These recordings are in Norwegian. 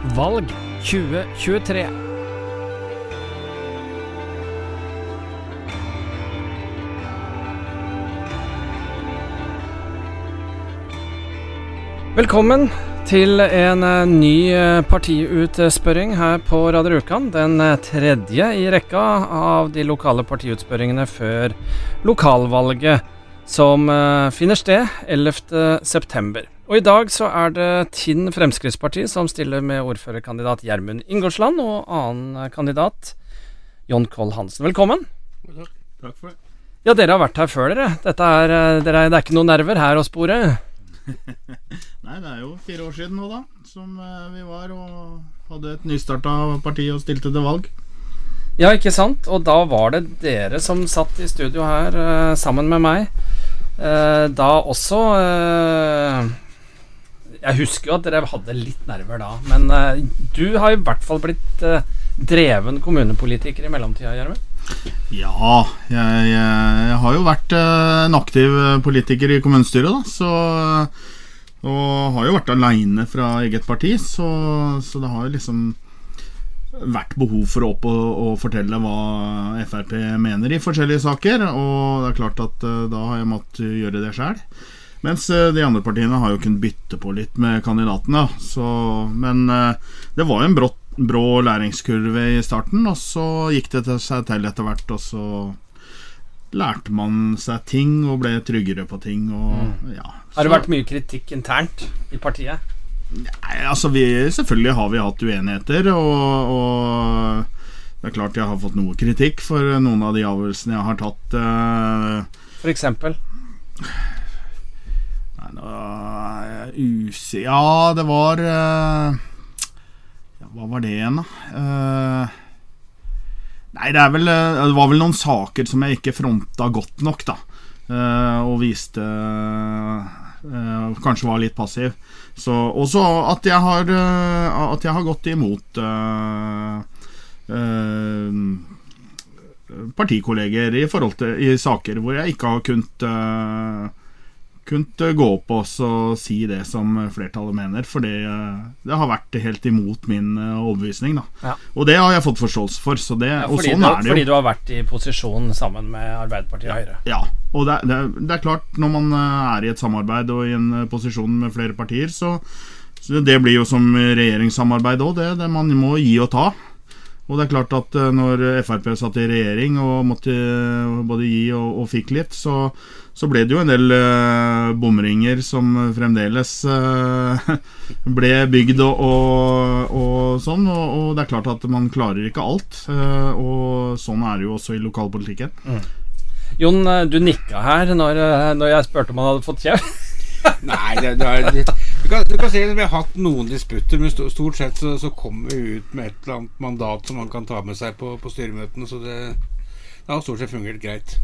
Valg 2023. Velkommen til en eh, ny eh, partiutspørring her på Radio Rjukan. Den eh, tredje i rekka av de lokale partiutspørringene før lokalvalget som eh, finner sted 11.9. Og i dag så er det Tinn Fremskrittsparti som stiller med ordførerkandidat Gjermund Ingårdsland og annen eh, kandidat John Koll Hansen. Velkommen. Takk for det. Ja, dere har vært her før, dere. Dette er, eh, dere, det er ikke noen nerver her å spore. Nei, det er jo fire år siden nå, da, som vi var og hadde et nystarta parti og stilte til valg. Ja, ikke sant? Og da var det dere som satt i studio her sammen med meg. Eh, da også eh, Jeg husker jo at dere hadde litt nerver da, men eh, du har i hvert fall blitt dreven kommunepolitiker i mellomtida, Gjermund. Ja, jeg, jeg, har jo vært en aktiv politiker i kommunestyret, da, så Og har jo vært aleine fra eget parti, så, så det har jo liksom vært behov for å opp og, og fortelle hva Frp mener i forskjellige saker. Og det er klart at eh, da har jeg måttet gjøre det sjøl. Mens eh, de andre partiene har jo kunnet bytte på litt med kandidatene. Så, men eh, det var jo en brått, brå læringskurve i starten, og så gikk det til seg til etter hvert. Og så lærte man seg ting og ble tryggere på ting. Og, ja, Har det vært mye kritikk internt i partiet? Nei, altså vi, Selvfølgelig har vi hatt uenigheter, og, og det er klart jeg har fått noe kritikk for noen av de avgjørelsene jeg har tatt. Uh, For eksempel. Nei, nå er jeg usikker Ja, det var uh, ja, Hva var det igjen, da? Uh, nei, det vel Det var vel noen saker som jeg ikke fronta godt nok, da. Og viste eh, Kanskje var litt passiv. Så også at jeg har uh, At jeg har gått imot uh, partikolleger i til i saker hvor jeg ikke har kunnet kunnet gå opp og si det som flertallet mener, for det, eh, det har vært helt imot min eh, overbevisning. Ja. Og det har jeg fått forståelse for, så det, Ja, og fordi, sånn du, er det fordi du har vært i posisjon sammen med Arbeiderpartiet og Høyre. Ja, og det, det, er klart, når man eh, er i et samarbeid og i en eh, posisjon med flere partier, så, så det blir jo som regjeringssamarbeid òg, det, det. Man må gi og ta. Og det er klart at eh, når Frp satt i regjering og måtte eh, både gi og, og fikk litt, så, så ble det jo en del uh, bomringer som fremdeles uh, ble bygd og, og, og sånn. Og, og det er klart at man klarer ikke alt. Uh, og sånn er det jo også i lokalpolitikken. Jon, eh, du nikka her når, når jeg spurte om han hadde fått kjeft. Nei, det, det er, det, du, kan, du kan si at vi har hatt noen disputter, men stort sett så, så kommer vi ut med et eller annet mandat som man kan ta med seg på, på styremøtene. Så det, det har stort sett fungert greit.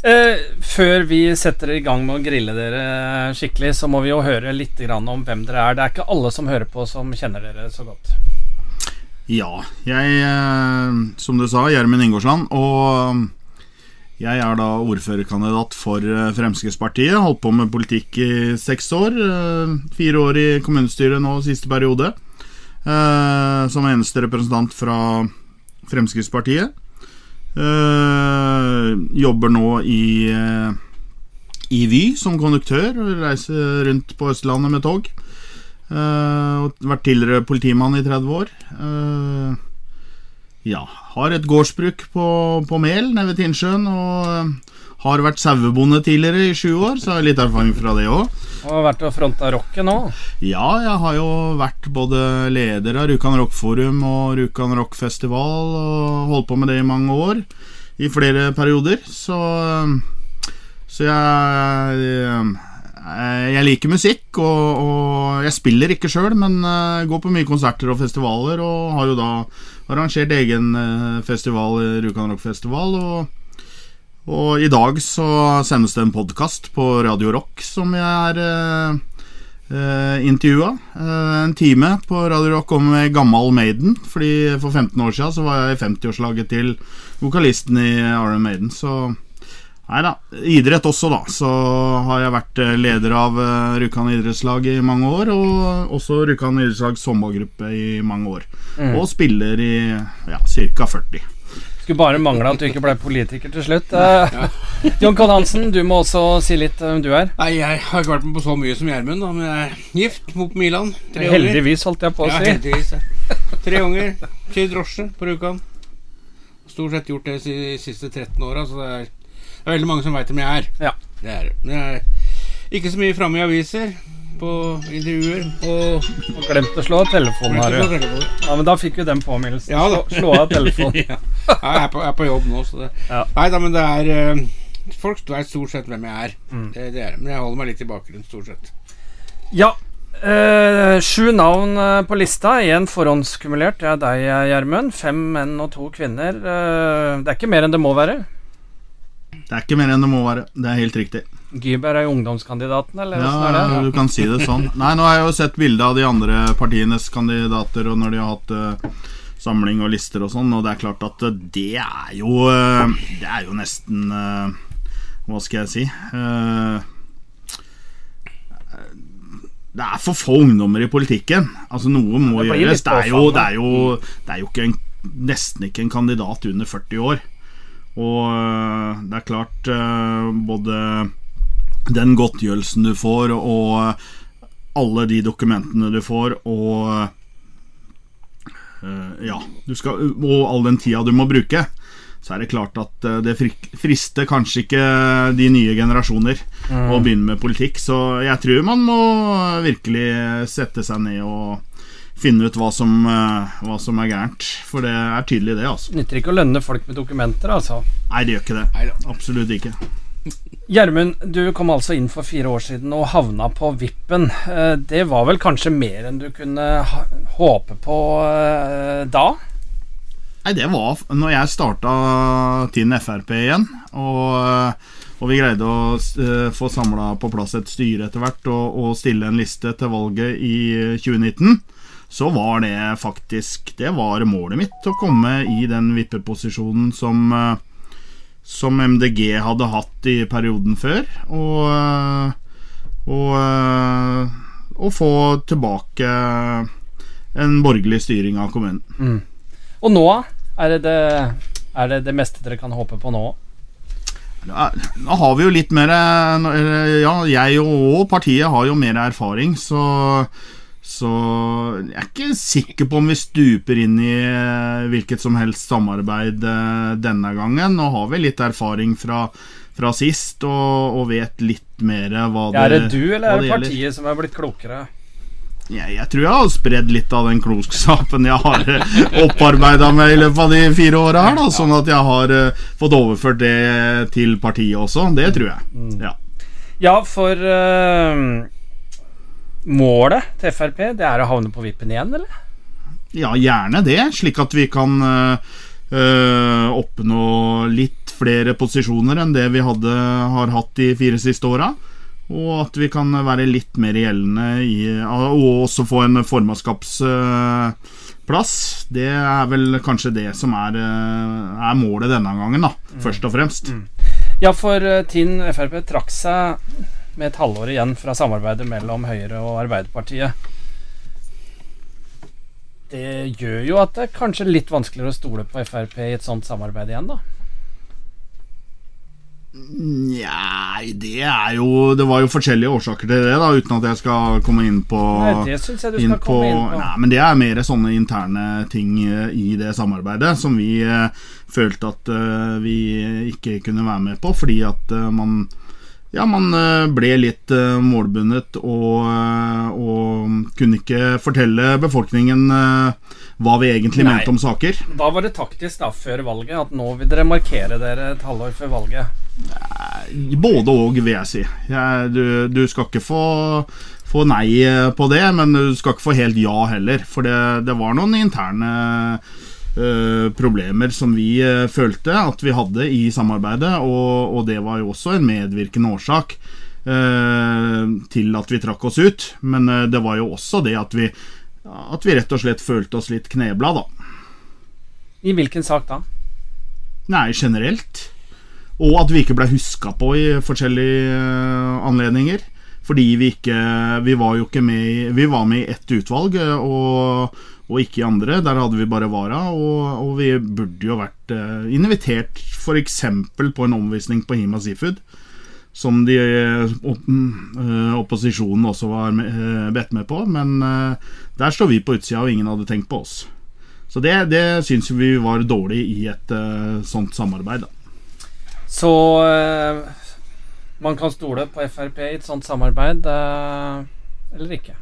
Eh, før vi setter i gang med å grille dere skikkelig, så må vi jo høre litt om hvem dere er. Det er ikke alle som hører på, som kjenner dere så godt. Ja, jeg, eh, som du sa, Gjermund Ingårdsland, og jeg er da ordførerkandidat for eh, Fremskrittspartiet. Holdt på med politikk i seks år. eh, Fire år i kommunestyret nå siste periode. Som eneste representant fra Fremskrittspartiet. Eh, Jobber nå i eh, i Vy som konduktør og reiser rundt på Østlandet med tog. Uh, vært tidligere politimann i 30 år. Uh, ja, har et gårdsbruk på, på Mel nede ved Tinnsjøen. Og har vært sauebonde tidligere i sju år, så har jeg litt erfaring fra det òg. Og har vært og fronta rocket nå. Ja, jeg har jo vært både leder av Rjukan Rock Forum og Rjukan Rock Festival og holdt på med det i mange år. I flere perioder. Så, så jeg, jeg liker musikk, og, og jeg spiller ikke sjøl, men eh, går på mye konserter og festivaler. Og har jo da arrangert egen eh, festival, Rjukan Rock Festival. Og og i dag så sendes det en podkast på Radio Rock som jeg er eh, eh, intervjua. Eh, en time på Radio Rock om Gammal Maiden. Fordi for 15 år siden så var jeg i 50-årslaget til vokalisten i Iron Maiden. Så Nei da. Idrett også, da. Så har jeg vært eh, leder av Rjukan idrettslag i mange år. Og også Rjukan idrettslags sommergruppe i mange år. Mm. Og spiller i ja, ca. 40. Skulle bare mangle at du ikke ble politiker til slutt. Uh, John Kohn Hansen, du må også si litt hvem du er. Nei, Jeg har ikke vært med på så mye som Gjermund, men jeg er gift, bor på Milan. Tre. Heldigvis, holdt jeg på å Ja, si. heldigvis. Ja. Tre unger. Kjører drosje på Rjukan. Stort sett gjort det de siste 13 åra, så det er, det er veldig mange som veit hvem jeg er. Ja. Det er det. Ikke så mye framme i aviser, på intervjuer og Og Glemt å slå av telefonen, har du. Ja, men da fikk vi den påminnelsen. Ja. Slå, slå av telefonen. ja. Jeg er på, jeg er på jobb nå, så det Ja. Nei da, men det er eh, Folk vet stort sett hvem jeg er. Mm. Det, det er. Men jeg holder meg litt i bakgrunnen, stort sett. Ja. eh, sju navn eh, på lista, én forhåndskumulert. Det er deg, Gjermund. Fem menn og to kvinner. Eh, det er ikke mer enn det må være. Det er ikke mer enn det må være. Det er helt riktig. Gyberg er jo ungdomskandidaten, eller Ja, er det? du kan si det sånn. Nei, nå har jeg jo sett bilde av de andre partienes kandidater, og når de har hatt eh, samling og lister og sånn, og det er klart at eh, det er jo eh, Det er jo nesten eh, Hva skal jeg si? Det er for få ungdommer i politikken. Altså Noe må Det gjøres. Det er jo, det er jo, det er jo ikke en, nesten ikke en kandidat under 40 år. Og det er klart Både den godtgjørelsen du får, og alle de dokumentene du får, og Ja, du skal, og all den tida du må bruke, så er det klart at øh, det frister kanskje ikke de nye generasjoner å begynne med politikk. Så jeg tror man må virkelig sette seg ned og finne ut hva som, øh, hva som er gærent. For det er tydelig, det, altså. Nytter ikke å lønne folk med dokumenter, altså. Nei, det gjør ikke det. Absolutt ikke. Gjermund, du kom altså inn for fire år siden og havna på vippen. Eh, Det var vel kanskje mer enn du kunne håpe på eh, da? Nei, det var når jeg starta Tinn Frp igjen, og, og vi greide å eh, få samla på plass et styre etter hvert og, og stille en liste til valget i 2019, så var det faktisk Det var målet mitt å komme i den vippeposisjonen som eh, som MDG hadde hatt i perioden før, og eh, og, eh, og få tilbake en borgerlig styring av kommunen. Og nå, er det det, er det det meste dere kan håpe på nå? Nå har vi jo litt mer Ja, jeg og partiet har jo mer erfaring, så så jeg er ikke sikker på om vi stuper inn i eh, hvilket som helst samarbeid eh, denne gangen. Nå har vi litt erfaring fra, fra sist og, og vet litt mer hva det Er det du, eller er det gjelder. partiet som er blitt klokere? Jeg, jeg tror jeg har spredd litt av den klokskapen jeg har opparbeida meg i løpet av de fire åra her, da, sånn at jeg har eh, fått overført det til partiet også. Det tror jeg. Ja. Ja, for eh, målet til Frp det er å havne på vippen igjen, eller? ja, gjerne det, slik at vi kan eh, eh, oppnå litt flere posisjoner enn det vi hadde, har hatt de fire siste åra. Og at vi kan være litt mer gjeldende i Og også få en formannskapsplass. Det er vel kanskje det som er, øh, er målet denne gangen, da. Først og fremst. Ja, for eh, Tinn Frp trakk seg med et halvår igjen fra samarbeidet mellom Høyre og Arbeiderpartiet. Det gjør jo at det er kanskje litt vanskeligere å stole på Frp i et sånt samarbeid igjen, da. Nei, det er jo Det var jo forskjellige årsaker til det, da, uten at jeg skal komme inn på Nei, det syns jeg du skal komme inn på. Nei, men det er mer sånne interne ting eh, i det samarbeidet som vi eh, følte at eh, vi ikke kunne være med på, fordi at man ja, man eh, ble litt eh, målbundet og, eh, og kunne ikke fortelle befolkningen hva vi egentlig Nei. mente om saker. Da var det taktisk da, før valget, at nå vil dere markere dere et halvår før valget. Både og, vil jeg si. Du, du skal ikke få, få nei på det, men du skal ikke få helt ja heller. For det, det var noen interne problemer som vi eh, følte at vi hadde i samarbeidet, og, og det var jo også en medvirkende årsak eh, til at vi trakk oss ut. Men eh, det var jo også det at vi, at vi rett og slett følte oss litt knebla, da. I hvilken sak da? Nei, generelt. Og at vi ikke ble huska på i forskjellige eh, anledninger. Fordi vi ikke Vi var jo ikke med i Vi var med i ett utvalg, eh, og, og ikke i andre. Der hadde vi bare vara. Og, og vi burde jo vært eh, invitert f.eks. på en omvisning på Hima Seafood. Som de opp, uh, opposisjonen også var uh, bedt med på. Men der står vi på utsida, og ingen hadde tenkt på oss. Så det, det syns vi var dårlig i et sånt samarbeid. da så eh, man kan stole på Frp i et sånt samarbeid, eh, eller ikke?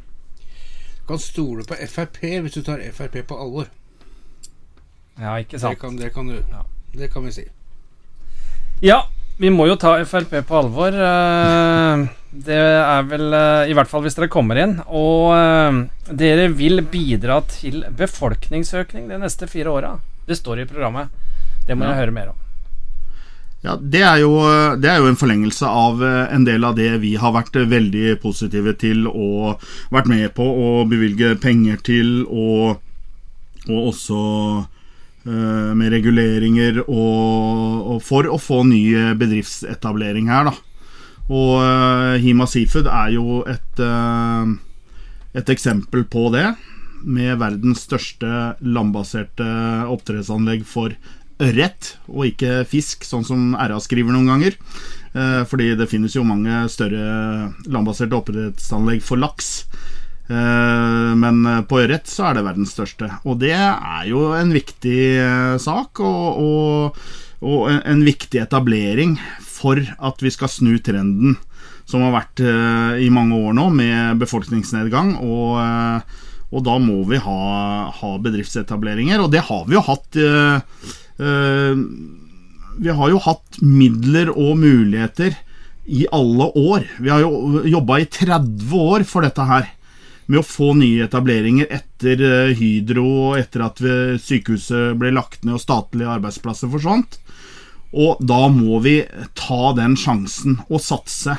Kan stole på Frp hvis du tar Frp på alvor. Ja, ikke sant. Det kan, det kan, du, ja. det kan vi si. Ja, vi må jo ta Frp på alvor. Eh, det er vel eh, I hvert fall hvis dere kommer inn. Og eh, dere vil bidra til befolkningsøkning de neste fire åra. Det står i programmet. Det må ja. jeg høre mer om. Ja, det er, jo, det er, jo, en forlengelse av eh, en del av det vi har vært eh, veldig positive til og vært med på å bevilge penger til, og, og også uh, med reguleringer og, og, for å få ny bedriftsetablering her, da. Og uh, Hima Seafood er jo et, uh, et eksempel på det. Med verdens største landbaserte oppdrettsanlegg for ørret og ikke fisk, sånn som RA skriver noen ganger. Eh, fordi det finnes jo mange større landbaserte oppdrettsanlegg for laks. Eh, men på ørret så er det verdens største. Og det er jo en viktig eh, sak, og, og, og en viktig etablering for at vi skal snu trenden som har vært i mange år nå, med befolkningsnedgang. og og da må vi ha, ha, bedriftsetableringer, og det har vi jo hatt Eh, vi har jo hatt midler og muligheter i alle år. Vi har jo jobba i 30 år for dette her. Med å få nye etableringer etter eh, Hydro og etter at sykehuset ble lagt ned og statlige arbeidsplasser forsvant. Og da må vi ta den sjansen og satse.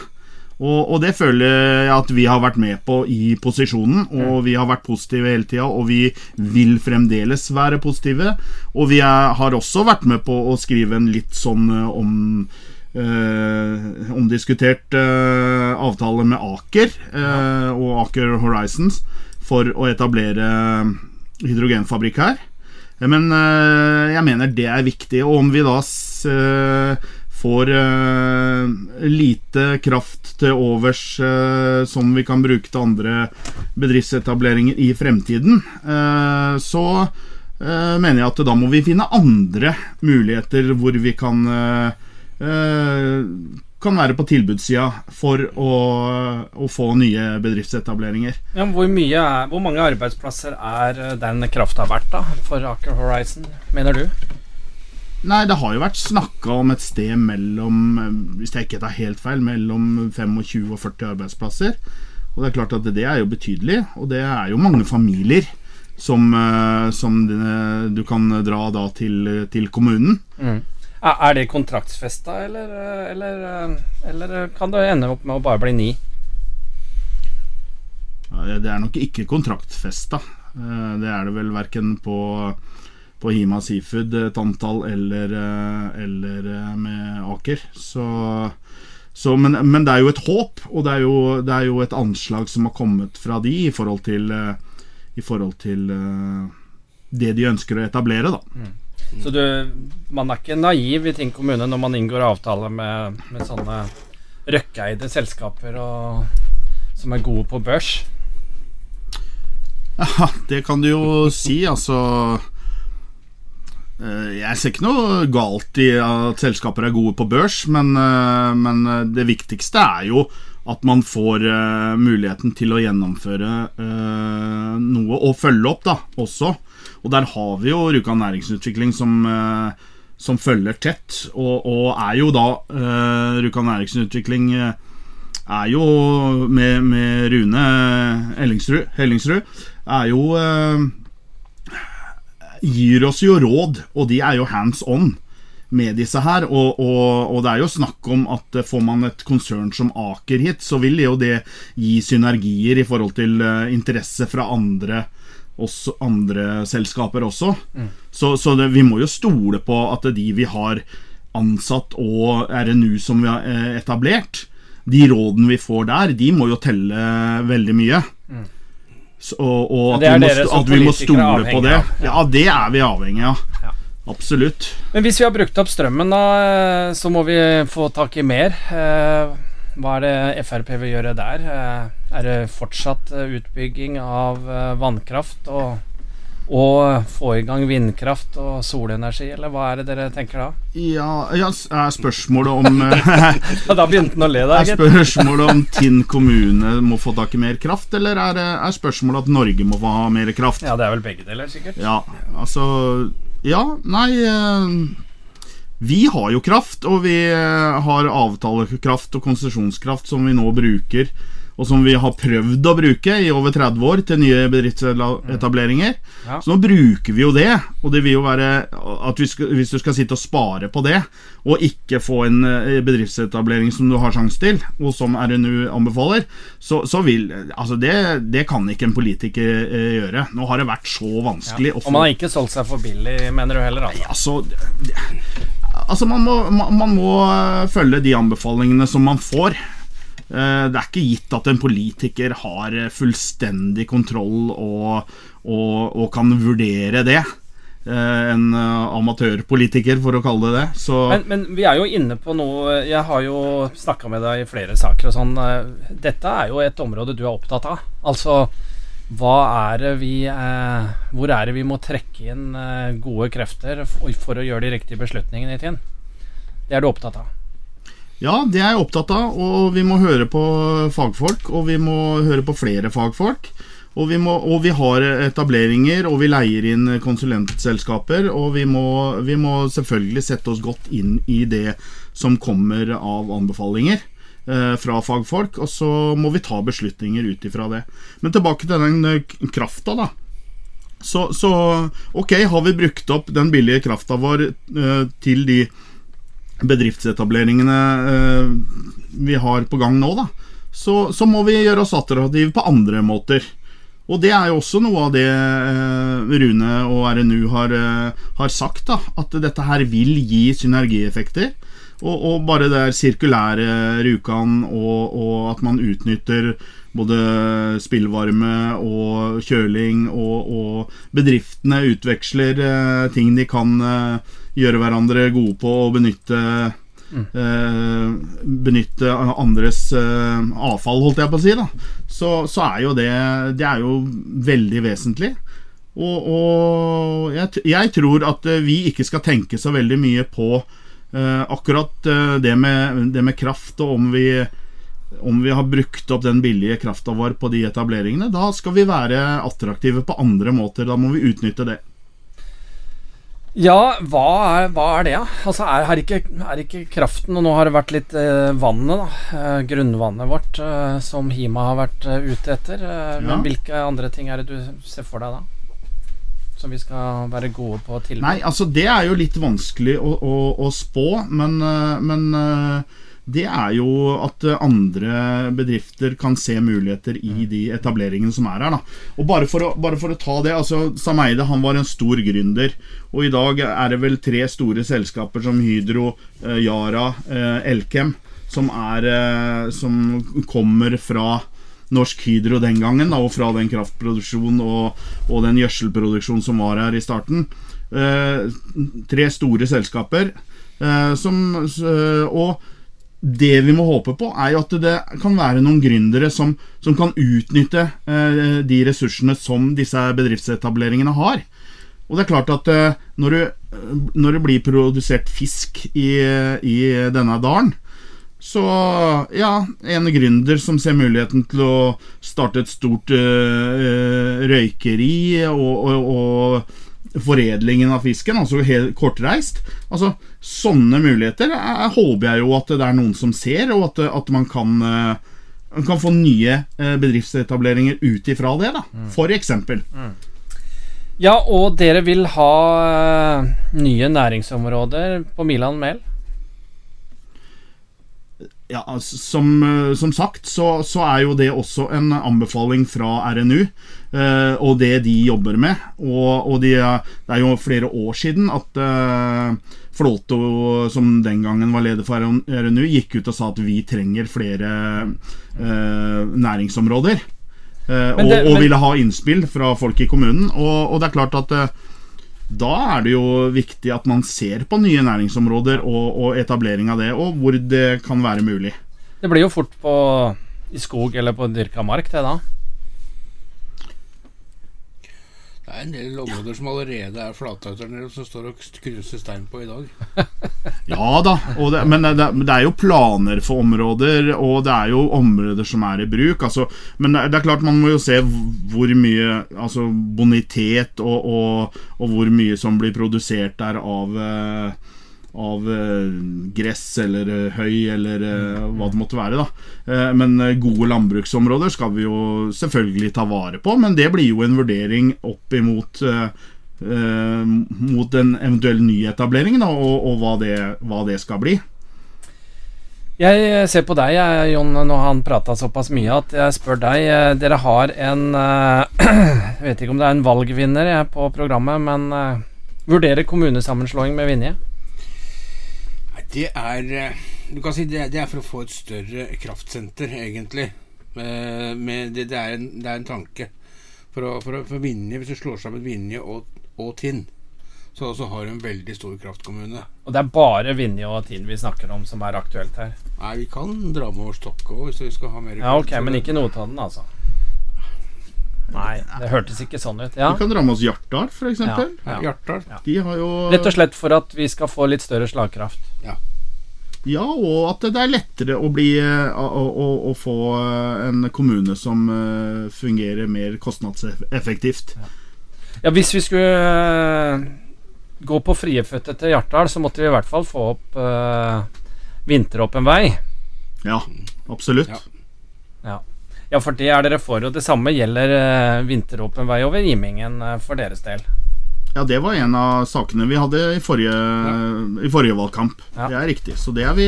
Og, og, det føler jeg at vi har vært med på i posisjonen. Og vi har vært positive hele tida, og vi vil fremdeles være positive. Og vi er, har også vært med på å skrive en litt sånn eh, om Eh, omdiskutert eh, avtale med Aker eh, og Aker Horizons for å etablere hydrogenfabrikk her. Men eh, jeg mener det er viktig. Og om vi da får uh, lite kraft til overs uh, som vi kan bruke til andre bedriftsetableringer i fremtiden, uh, så mener jeg at da må vi finne andre muligheter hvor vi kan kan være på tilbudssida for å, å, få nye bedriftsetableringer. Ja, hvor, mye, hvor, mange arbeidsplasser er den krafta verdt da, for Aker Horizon, mener du? Nei, det har jo vært snakka om et sted mellom Hvis jeg ikke tar helt feil, mellom 25 og 40 arbeidsplasser. Og det er klart at det er jo betydelig, og det er jo mange familier som, eh, som du kan dra da til, til kommunen. Mm. Er det kontraktsfesta, eller, eller, eller, kan det ende opp med å bare bli ni? Det er nok ikke kontraktfesta. Eh, det er det vel verken på på Hima Seafood et antall eller, eh, eller eh, med Aker. Så, så men, men, det er jo et håp, og det er jo, det er jo, et anslag som har kommet fra de i forhold til, eh, i forhold til det de ønsker å etablere, da. Mm. Så du, man er ikke naiv i Tinn kommune når man inngår avtale med, med sånne røkkeide selskaper og, som er gode på børs? Ja, det kan du jo si. Altså Eh, jeg ser ikke noe galt i at selskaper er gode på børs, men, eh, men eh, det viktigste er jo at man får muligheten til å gjennomføre noe og følge opp da, også. Og der har vi jo Rjukan næringsutvikling som, som følger tett, og, og, er jo da Rjukan næringsutvikling er jo med, med Rune Hellingsrud, Hellingsrud er jo gir oss jo råd, og de er jo hands on med disse her. Og, og, og, det er jo snakk om at får man et konsern som Aker hit, så vil jo det gi synergier i forhold til uh, interesse fra andre, også, andre selskaper også. Mm. Så, så det, vi må jo stole på at de vi har ansatt og RNU som vi har eh, etablert, de rådene vi får der, de må jo telle veldig mye. Så, og, og at, vi må, at vi må stole på det. av, ja. Det er vi avhengig av. Ja. Absolutt. Men hvis vi har brukt opp strømmen, da, eh, så må vi få tak i mer. Eh, Hva er det Frp vil gjøre der? Eh, Er det fortsatt utbygging av vannkraft og, og få i gang vindkraft og solenergi, eller hva er det dere tenker da? Ja, ja er spørsmålet om eh, Ja, da begynte han å le, da, Er spørsmålet om Tinn kommune må få tak i mer kraft, eller er, er spørsmålet at Norge må få ha mer kraft? Ja, det er vel begge deler, sikkert. Ja, altså Ja, nei eh, Vi har jo kraft, og vi eh, har avtalekraft og konsesjonskraft som vi nå bruker, og som vi har prøvd å bruke i over 30 år til nye bedriftsetableringer. Ja. Så nå bruker vi jo det, og det vil jo være at vi hvis du skal sitte og spare på det, og ikke få en eh, bedriftsetablering som du har sjanse til, og som RNU anbefaler, så, så vil Altså, det, det kan ikke en politiker eh, gjøre. Nå har det vært så vanskelig ja. Og man har ikke solgt seg for billig, mener du heller, altså? Altså, altså man, må, man, man må eh, følge de anbefalingene som man får. Eh, Det er ikke gitt at en politiker har eh, fullstendig kontroll og, og, og kan vurdere det. Eh, En amatørpolitiker, for å kalle det det. Så Men, men vi er jo inne på noe Jeg har jo snakka med deg i flere saker og sånn. Dette er jo et område du er opptatt av. Altså hva er det vi eh, Hvor er det vi må trekke inn gode krefter for, for å gjøre de riktige beslutningene i tiden? Det er du opptatt av. Ja, det er jeg opptatt av, og vi må høre på fagfolk, og vi må høre på flere fagfolk. Og vi, må, og vi har etableringer, og vi leier inn konsulentselskaper. Og vi må, vi må selvfølgelig sette oss godt inn i det som kommer av anbefalinger eh, fra fagfolk, og så må vi ta beslutninger ut ifra det. Men tilbake til den eh, krafta, da. Så, så ok, har vi brukt opp den billige krafta vår eh, til de bedriftsetableringene eh, vi har på gang nå, da, så, så må vi gjøre oss attraktive på andre måter. Og det er jo også noe av det eh, Rune og RNU har, eh, har sagt, da, at dette her vil gi synergieffekter. Og, og bare det er sirkulære Rjukan, og, og at man utnytter både spillvarme og kjøling, og, og bedriftene utveksler ting de kan eh, gjøre hverandre gode på, å benytte eh, Benytte andres eh, avfall, holdt jeg på å si. da Så, så er jo det Det er jo veldig vesentlig. Og, og jeg, jeg tror at eh, vi ikke skal tenke så veldig mye på eh, akkurat det, med, det med kraft, og om vi, om vi har brukt opp den billige krafta vår på de etableringene. Da skal vi være attraktive på andre måter. Da må vi utnytte det. Ja, hva er, hva er det, da? Altså, er, er, ikke, er ikke kraften Og nå har det vært litt eh, vannet, da. Eh, grunnvannet vårt, eh, som Hima har vært eh, ute etter. Eh, Ja. Men hvilke andre ting er det du ser for deg da? Som vi skal være gode på å tilby? Nei, altså det er jo litt vanskelig å, å, å spå, men, eh, men det er jo at eh, andre bedrifter kan se muligheter i de etableringene som er her. da. Og Bare for å, bare for å ta det, altså Sameide han var en stor gründer. Og i dag er det vel tre store selskaper som Hydro, eh, Yara, eh, Elkem, som, er, som kommer fra Norsk Hydro den gangen, da, og fra den kraftproduksjonen og, og den gjødselproduksjonen som var her i starten. Eh, tre store selskaper. Eh, som, og det vi må håpe på, er jo at det kan være noen gründere som, som kan utnytte eh, de ressursene som disse bedriftsetableringene har. Og det er klart at eh, når, du, når det blir produsert fisk i, i denne dalen, så ja, en gründer som ser muligheten til å starte et stort øh, røykeri og, og, og foredlingen av fisken, altså helt kortreist Altså, Sånne muligheter jeg håper jeg jo at det er noen som ser, og at, at man kan, man kan få nye øh, bedriftsetableringer ut ifra det, da. For eksempel. Ja, og dere vil ha eh, nye næringsområder på Milan Mel? Ja, altså, som, eh, som sagt så, så er jo det også en anbefaling fra RNU, eh, og det de jobber med. Og, og de, det er jo flere år siden at eh, Flåto, som den gangen var leder for RNU, gikk ut og sa at vi trenger flere eh, næringsområder. Eh, og, det- og men- ville ha innspill fra folk i kommunen. Og, og det er klart at eh, da er det jo viktig at man ser på nye næringsområder og, og etablering av det, og hvor det kan være mulig. Det blir jo fort på i skog eller på dyrka mark, det da. Det er en del områder som allerede er flata der nede, som står og knuser stein på i dag. Ja da, det, men det, det er jo planer for områder, og det er jo områder som er i bruk. Altså, men det er klart man må jo se hvor mye altså bonitet og, og, og hvor mye som blir produsert der av eh, av eh, gress eller eh, høy eller eh, hva det måtte være. da Men gode landbruksområder skal vi jo selvfølgelig ta vare på, men det blir jo en vurdering opp imot mot en eventuell nyetablering, da, og, og hva, det, hva det skal bli. Jeg ser på deg, Jon, når han prata såpass mye, at jeg spør deg. Dere har en Jeg vet ikke om det er en valgvinner på programmet, men vurderer kommunesammenslåing med Vinje? Det er eh, Du kan si det, det er for å få et større kraftsenter, egentlig. Eh, Med det, det, er en, det er en tanke. For, å, for, å, for Vinje, Hvis du slår sammen Vinje og, og Tinn, så, så har du en veldig stor kraftkommune. Og det er bare Vinje og Tinn vi snakker om som er aktuelt her. Nei, vi kan dra med oss Stokke òg, hvis vi skal ha mer Ja, ok, kraft, men ikke Notodden, altså. Nei, det hørtes ikke sånn ut. Ja, Vi kan dra med oss Hjartdal, f.eks. Ja. Ja, Hjartdal. De har jo Rett og slett for at vi skal få litt større slagkraft. Ja, og at det er lettere å bli eh, å, å, å få eh, en kommune som eh, fungerer mer kostnadseffektivt. Ja, hvis vi skulle gå på friefødte til Hjartdal, så måtte vi i hvert fall få opp uh, vinteråpen vei. Ja, absolutt. Ja. Ja. ja, for det er dere for. Og det samme gjelder uh, vinteråpen vei over Imingen uh, for deres del. Ja, det var en av sakene vi hadde i forrige, i forrige valgkamp. Ja. Det er riktig. Så det er vi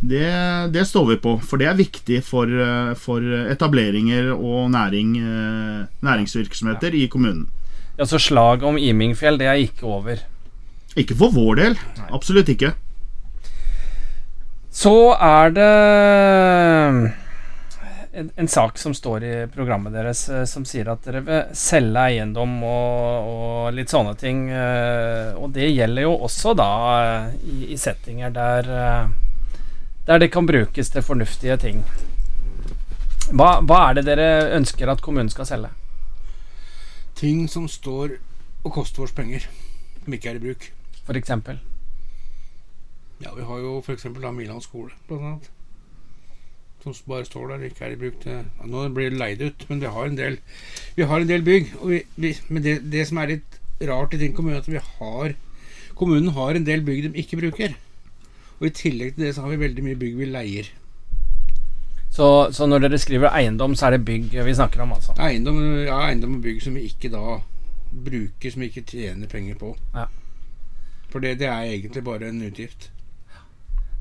det, det står vi på, for det er viktig for, eh, for etableringer og næring, næringsvirksomheter næringsvirksomheter i kommunen. Ja, Så slaget om Imingfjell, det er ikke over. Ikke for vår del. Absolutt ikke. Så er det en, en sak som står i programmet deres eh, som sier at dere vil selge eiendom og, og litt sånne ting. eh, Og det gjelder jo også da eh, i, i settinger der, der det kan brukes til fornuftige ting. Hva, hva er det dere ønsker at kommunen skal selge? Ting som står og koster oss penger, som ikke er i bruk. For eksempel? Ja, vi har jo f.eks. Milan skole, blant annet. Som bare står der, ikke er i bruk til ja, Nå blir det leid ut, men vi har en del Vi har en del bygg. Og vi, vi, men det, det som er litt rart i din kommune, at vi har Kommunen har en del bygg de ikke bruker. Og i tillegg til det så har vi veldig mye bygg vi leier. Så, så når dere skriver eiendom, så er det bygg vi snakker om, altså? Eiendom, ja, eiendom og bygg som vi ikke da bruker, som vi ikke tjener penger på. Ja. For det, det er egentlig bare en utgift.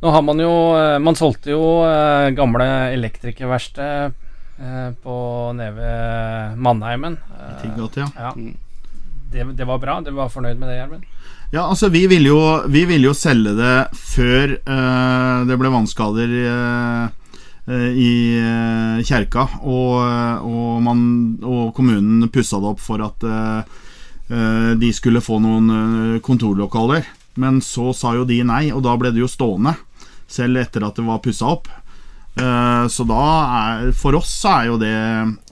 Nå har man jo eh, Man solgte jo eh, gamle elektrikerverksted eh, på nede ved Mannheimen. Eh, ja. ja. Mm. Det, det var bra. Du var fornøyd med det, Gjermund? Ja, altså vi ville jo, vi ville jo selge det før uh, det ble vannskader eh, eh, i kjerka, og, og, man, og kommunen pussa det opp for at de skulle få noen kontorlokaler. Men så sa jo de nei, og da ble det jo stående, selv etter at det var pussa opp. Eh, Så da er For oss så er jo det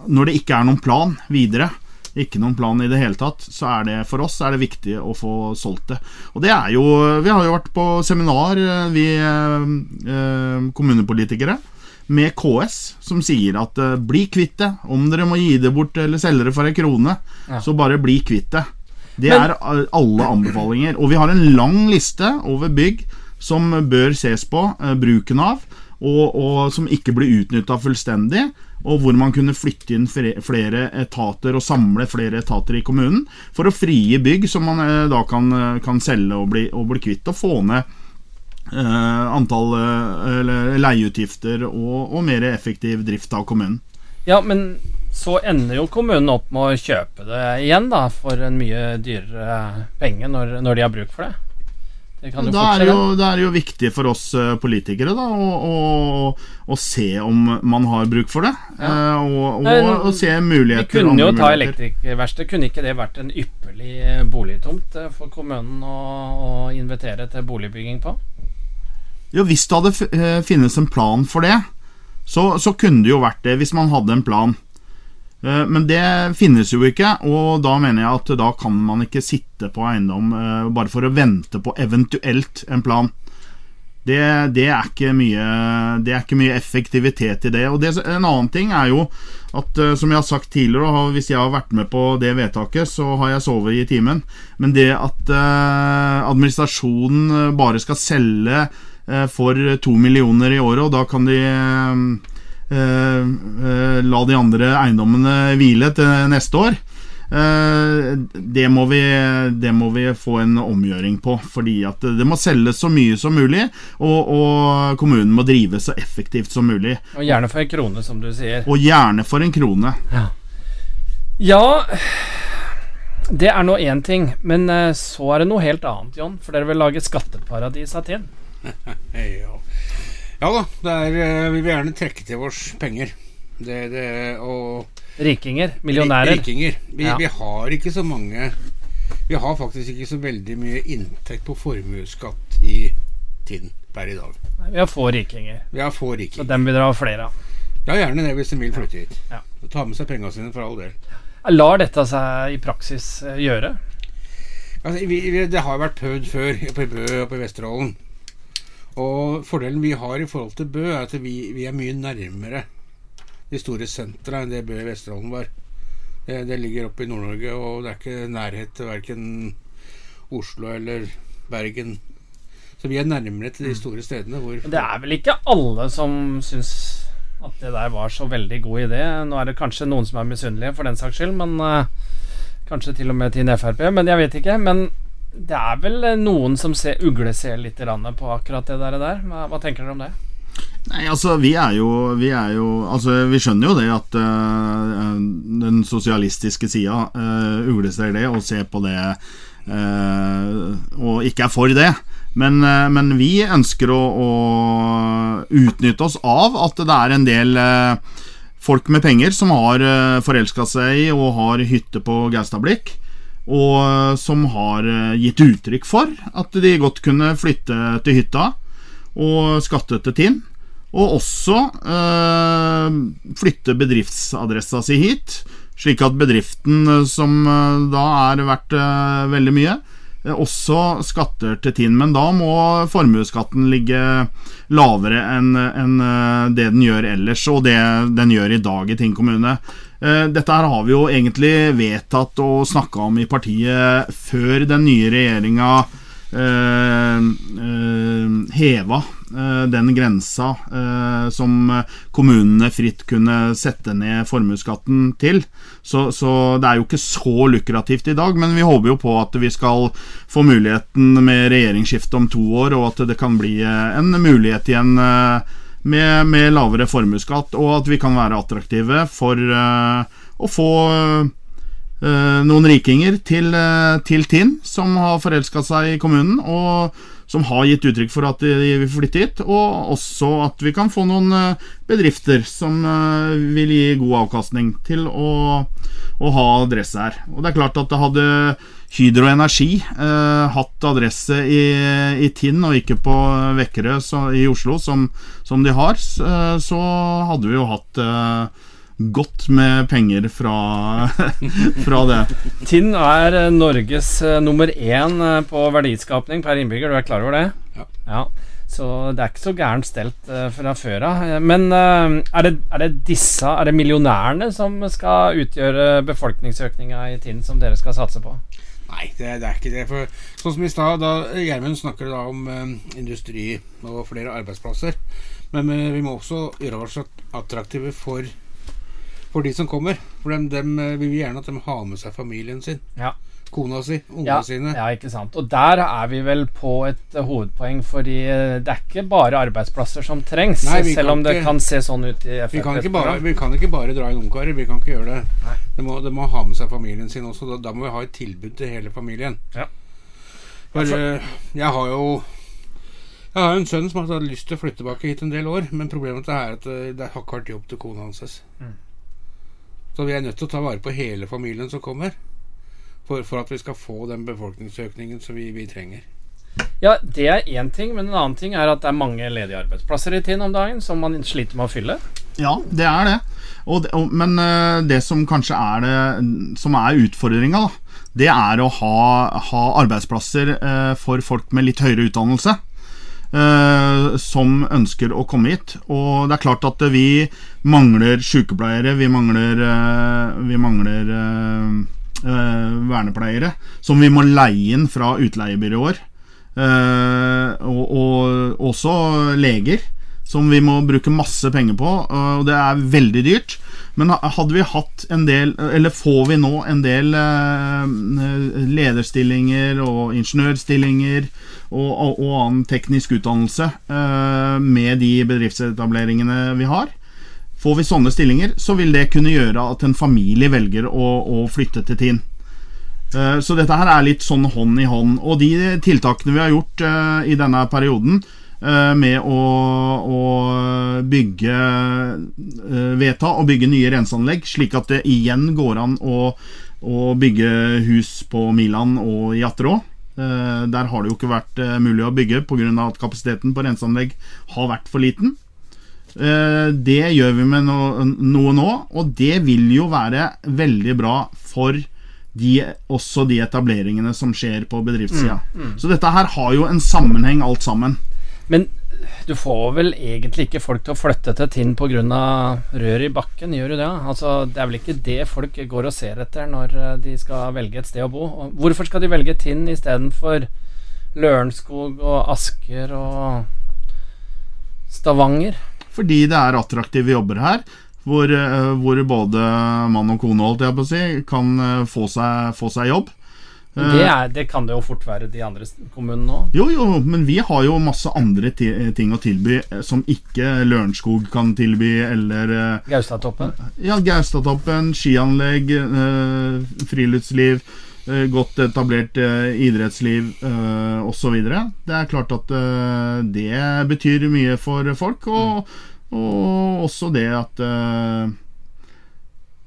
Når det ikke er noen plan videre, ikke noen plan i det hele tatt, så er det for oss er det viktig å få solgt det. Og det er jo Vi har jo vært på seminar, eh, vi eh, kommunepolitikere, med KS, som sier at bli kvitt det. Om dere må gi det bort eller selge det for ei krone, Ja. så bare bli kvitt det. Det er alle anbefalinger. Og vi har en lang liste over bygg som bør ses på eh, bruken av, og, og som ikke blir utnytta fullstendig. Og hvor man kunne flytte inn flere etater og samle flere etater i kommunen for å frigi bygg som man eh, da kan, eh, kan selge og bli, og bli kvitt. Og få ned antall leieutgifter og, og mer effektiv drift av kommunen. Ja, men så ender jo kommunen opp med å kjøpe det igjen, da, for en mye dyrere penge når, når de har bruk for det. Jo Da er det jo, da er det jo viktig for oss eh, politikere da, å, å, å se om man har bruk for det. Ja. Og, og, Nei, og se Vi kunne jo ta muligheter. elektrikerverksted. Kunne ikke det vært en ypperlig eh, boligtomt eh, for kommunen å, å invitere til boligbygging på? Jo, hvis det hadde eh, finnes en plan for det, så, så kunne det jo vært det, hvis man hadde en plan. Eh, Men det finnes jo ikke, og da mener jeg at da kan man ikke sitte på eiendom eh, bare for å vente på eventuelt en plan. Det, det, er ikke mye, det er ikke mye effektivitet i det. Og det, En annen ting er jo at, eh, som jeg har sagt tidligere, hvis jeg har vært med på det vedtaket, så har jeg sovet i timen. Men det at administrasjonen bare skal selge for to millioner i året, og da kan de la de andre eiendommene hvile til neste år. Eh, det, må vi, det må vi få en omgjøring på, fordi at det må selges så mye som mulig, og, og kommunen må drive så effektivt som mulig. Og gjerne for en krone, som du sier. Og gjerne for en krone. Ja, det er nå én ting, men eh, så er det noe helt annet, John. For dere vil lage skatteparadis av Tinn. Ja. Ja da, det er, eh, vi vil gjerne trekke til oss penger. Det, det, Rikinger. Millionærer. Rikinger. Vi, Ja. vi har ikke så mange Vi har faktisk ikke så veldig mye inntekt på formuesskatt i tiden per i dag. Vi har få rikinger. Vi har få Så dem vil dere ha flere av. Ja, gjerne det hvis de vil flytte hit. Ja. Ta med seg pengene sine for all del. Lar dette seg i praksis eh, gjøre? Altså, vi, vi, det har vært prøvd før på Bø og på Vesterålen. Og fordelen vi har i forhold til Bø, er at vi, vi er mye nærmere de store sentra enn det Bø i Vesterålen var. Det, det ligger oppe i Nord-Norge, og det er ikke nærhet til verken Oslo eller Bergen. Så vi er nærmere til de store stedene hvor det er vel ikke alle som syns at det der var så veldig god idé. Nå er det kanskje noen som er misunnelige for den saks skyld, men uh, kanskje til og med til en Frp, men jeg vet ikke. Men det er vel eh, noen som ser, ugleser litt grann på akkurat det der. Hva, hva tenker dere om det? Nei, altså, vi er jo Vi, er jo, altså, vi skjønner jo det at uh, den sosialistiske sida uh, ugleser det og ser på det uh, og ikke er for det. Men, uh, men vi ønsker å, å utnytte oss av at det er en del folk med penger som har uh, forelska seg i og har hytte på Gaustablikk. Og øh, som har øh, gitt uttrykk for at de godt kunne flytte til hytta og skatte til Tinn. Og også øh, flytte bedriftsadressa si hit, slik at bedriften, som da er verdt øh, veldig mye, også skatter til Tinn. Men da må formuesskatten ligge lavere enn enn, det den gjør ellers, og det den gjør i dag i Tinn kommune. Eh, Dette her har vi jo egentlig vedtatt og snakka om i partiet før den nye regjeringa eh, eh, heva den grensa som kommunene fritt kunne sette ned formuesskatten til. Så, så det er jo ikke så lukrativt i dag, men vi håper jo på at vi skal få muligheten med regjeringsskifte om to år, og at det kan bli en mulighet igjen med, med lavere formuesskatt, og at vi kan være attraktive for eh, å få eh, noen rikinger til, eh, til Tinn, som har forelska seg i kommunen, og som har gitt uttrykk for at de vil flytte hit. Og også at vi kan få noen eh, bedrifter som eh, vil gi god avkastning til å, å ha adresse her. Og det er klart at det hadde Hydro Energi eh, hatt adresse i, i Tinn og ikke på Vekkerø i Oslo, som, som de har, s- eh, så hadde vi jo hatt eh, godt med penger fra, fra det. Tinn er eh, Norges eh, nummer én eh, på verdiskapning per innbygger, du er klar over det? Ja. Så det er ikke så gærent stelt fra før av. Men er, det, er det disse, er det millionærene som skal utgjøre befolkningsøkninga i Tinn som dere skal satse på? Nei, det, det er ikke det. For sånn som i stad, da Gjermund snakker da om eh, industri og flere arbeidsplasser. Men vi må også gjøre oss attraktive for, for de som kommer. For dem, dem eh, vil vi gjerne at de har med seg familien sin. Ja. kona si, ungene Ja, sine. ja, ikke sant. Og der er vi vel på et eh, hovedpoeng, fordi eh, det er ikke bare arbeidsplasser som trengs, Nei, selv om det ikke- kan se sånn ut i Vi kan, bare, vi kan ikke bare dra inn ungkarer. Vi kan ikke gjøre det. De må, de må ha med seg familien sin også. Da, da må vi ha et tilbud til hele familien. Ja. For jeg har jo Jeg har en sønn som har hatt lyst til å flytte tilbake hit en del år, men problemet er at det har ikke vært jobb til kona hans. Mm. Så vi er nødt til å ta vare på hele familien som kommer, for, for at vi skal få den befolkningsøkningen som vi, vi trenger. Ja, det er én ting, men en annen ting er at det er mange ledige arbeidsplasser i Tinn om dagen som man sliter med å fylle. Ja, det er det. Og, det- og, men eh, det som kanskje er det som er utfordringa, da, det er å ha, ha arbeidsplasser eh, for folk med litt høyere utdannelse. Eh, som ønsker å komme hit. Og det er klart at vi mangler sykepleiere, vi mangler, eh, vi mangler eh, vernepleiere, som vi må leie inn fra utleiebyråer. Og, og også leger, som vi må bruke masse penger på. Og det er veldig dyrt. Men hadde vi hatt en del Eller får vi nå en del lederstillinger og ingeniørstillinger og, og, annen teknisk utdannelse eh, med de bedriftsetableringene vi har? Får vi sånne stillinger, så vil det kunne gjøre at en familie velger å, å flytte til Tinn. Eh, Så dette her er litt sånn hånd i hånd. Og de tiltakene vi har gjort eh, i denne perioden, med å, å bygge Vedta og bygge nye renseanlegg, slik at det igjen går an å, å bygge hus på Milan og i Atterå. Eh, Der har det jo ikke vært eh, mulig å bygge pga. at kapasiteten på renseanlegg har vært for liten. Eh, Det gjør vi med noe nå, og det vil jo være veldig bra for de, også de etableringene som skjer på bedriftssida. Så dette her har jo en sammenheng, alt sammen. Men du får vel egentlig ikke folk til å flytte til Tinn pga. rør i bakken, gjør du det? Altså, det er vel ikke det folk går og ser etter når eh, de skal velge et sted å bo? Og hvorfor skal de velge Tinn istedenfor Lørenskog og Asker og Stavanger? Fordi det er attraktive jobber her. Hvor, eh, hvor både mann og kone holdt jeg på å si, kan eh, få seg, få seg jobb. Eh, Det, er, det kan det jo fort være de andre kommunene òg. Jo, jo, men vi har jo masse andre ting å tilby eh, som ikke Lørenskog kan tilby, eller eh, Gaustatoppen. Ja, Gaustatoppen, skianlegg, eh, friluftsliv, eh, godt etablert eh, idrettsliv eh, osv. Det er klart at eh, det betyr mye for folk, og, og også det at eh,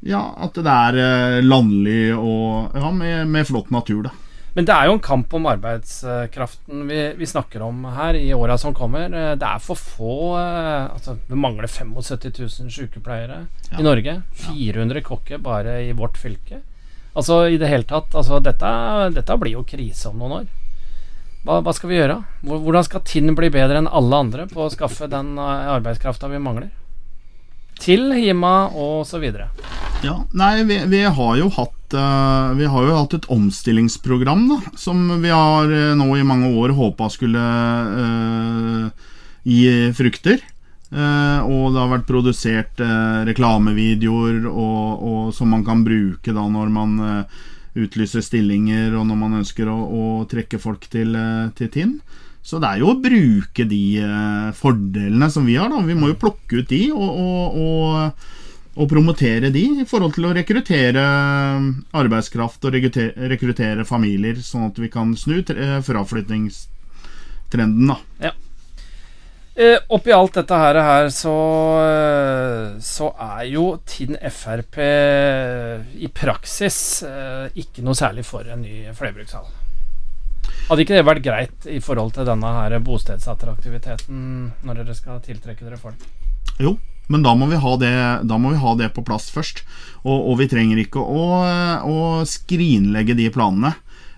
Ja, at det er eh, landlig og ja, med, med flott natur, da. Men det er jo en kamp om arbeidskraften vi, vi snakker om her i åra som kommer. Eh, Det er for få eh, altså Vi mangler 75 000 sykepleiere Ja. i Norge. 400 kokker bare i vårt fylke. Altså i det hele tatt altså dette, dette blir jo krise om noen år. Hva, hva skal vi gjøre? Hvordan skal Tinn bli bedre enn alle andre på å skaffe den arbeidskrafta vi mangler? Til Hima og så videre. Ja, nei, vi, vi har jo hatt uh, Vi har jo hatt et omstillingsprogram da, som vi har uh, nå i mange år håpa skulle uh, gi frukter. Og det har vært produsert reklamevideoer og, og, som man kan bruke da når man utlyser stillinger, og når man ønsker å, å trekke folk til, til Tinn. Så det er jo å bruke de fordelene som vi har. da Vi må jo plukke ut de og, og, og, og promotere de i forhold til å rekruttere arbeidskraft og rekruttere, familier, sånn at vi kan snu fraflyttingstrenden. da Eh, oppi alt dette her, her så, eh, så er jo Tinn Frp i praksis eh, ikke noe særlig for en ny flerbrukshall. Hadde ikke det vært greit i forhold til denne her bostedsattraktiviteten når dere skal tiltrekke dere folk? Jo, men da må vi ha det, vi ha det på plass først. Og, og vi trenger ikke å, å skrinlegge de planene.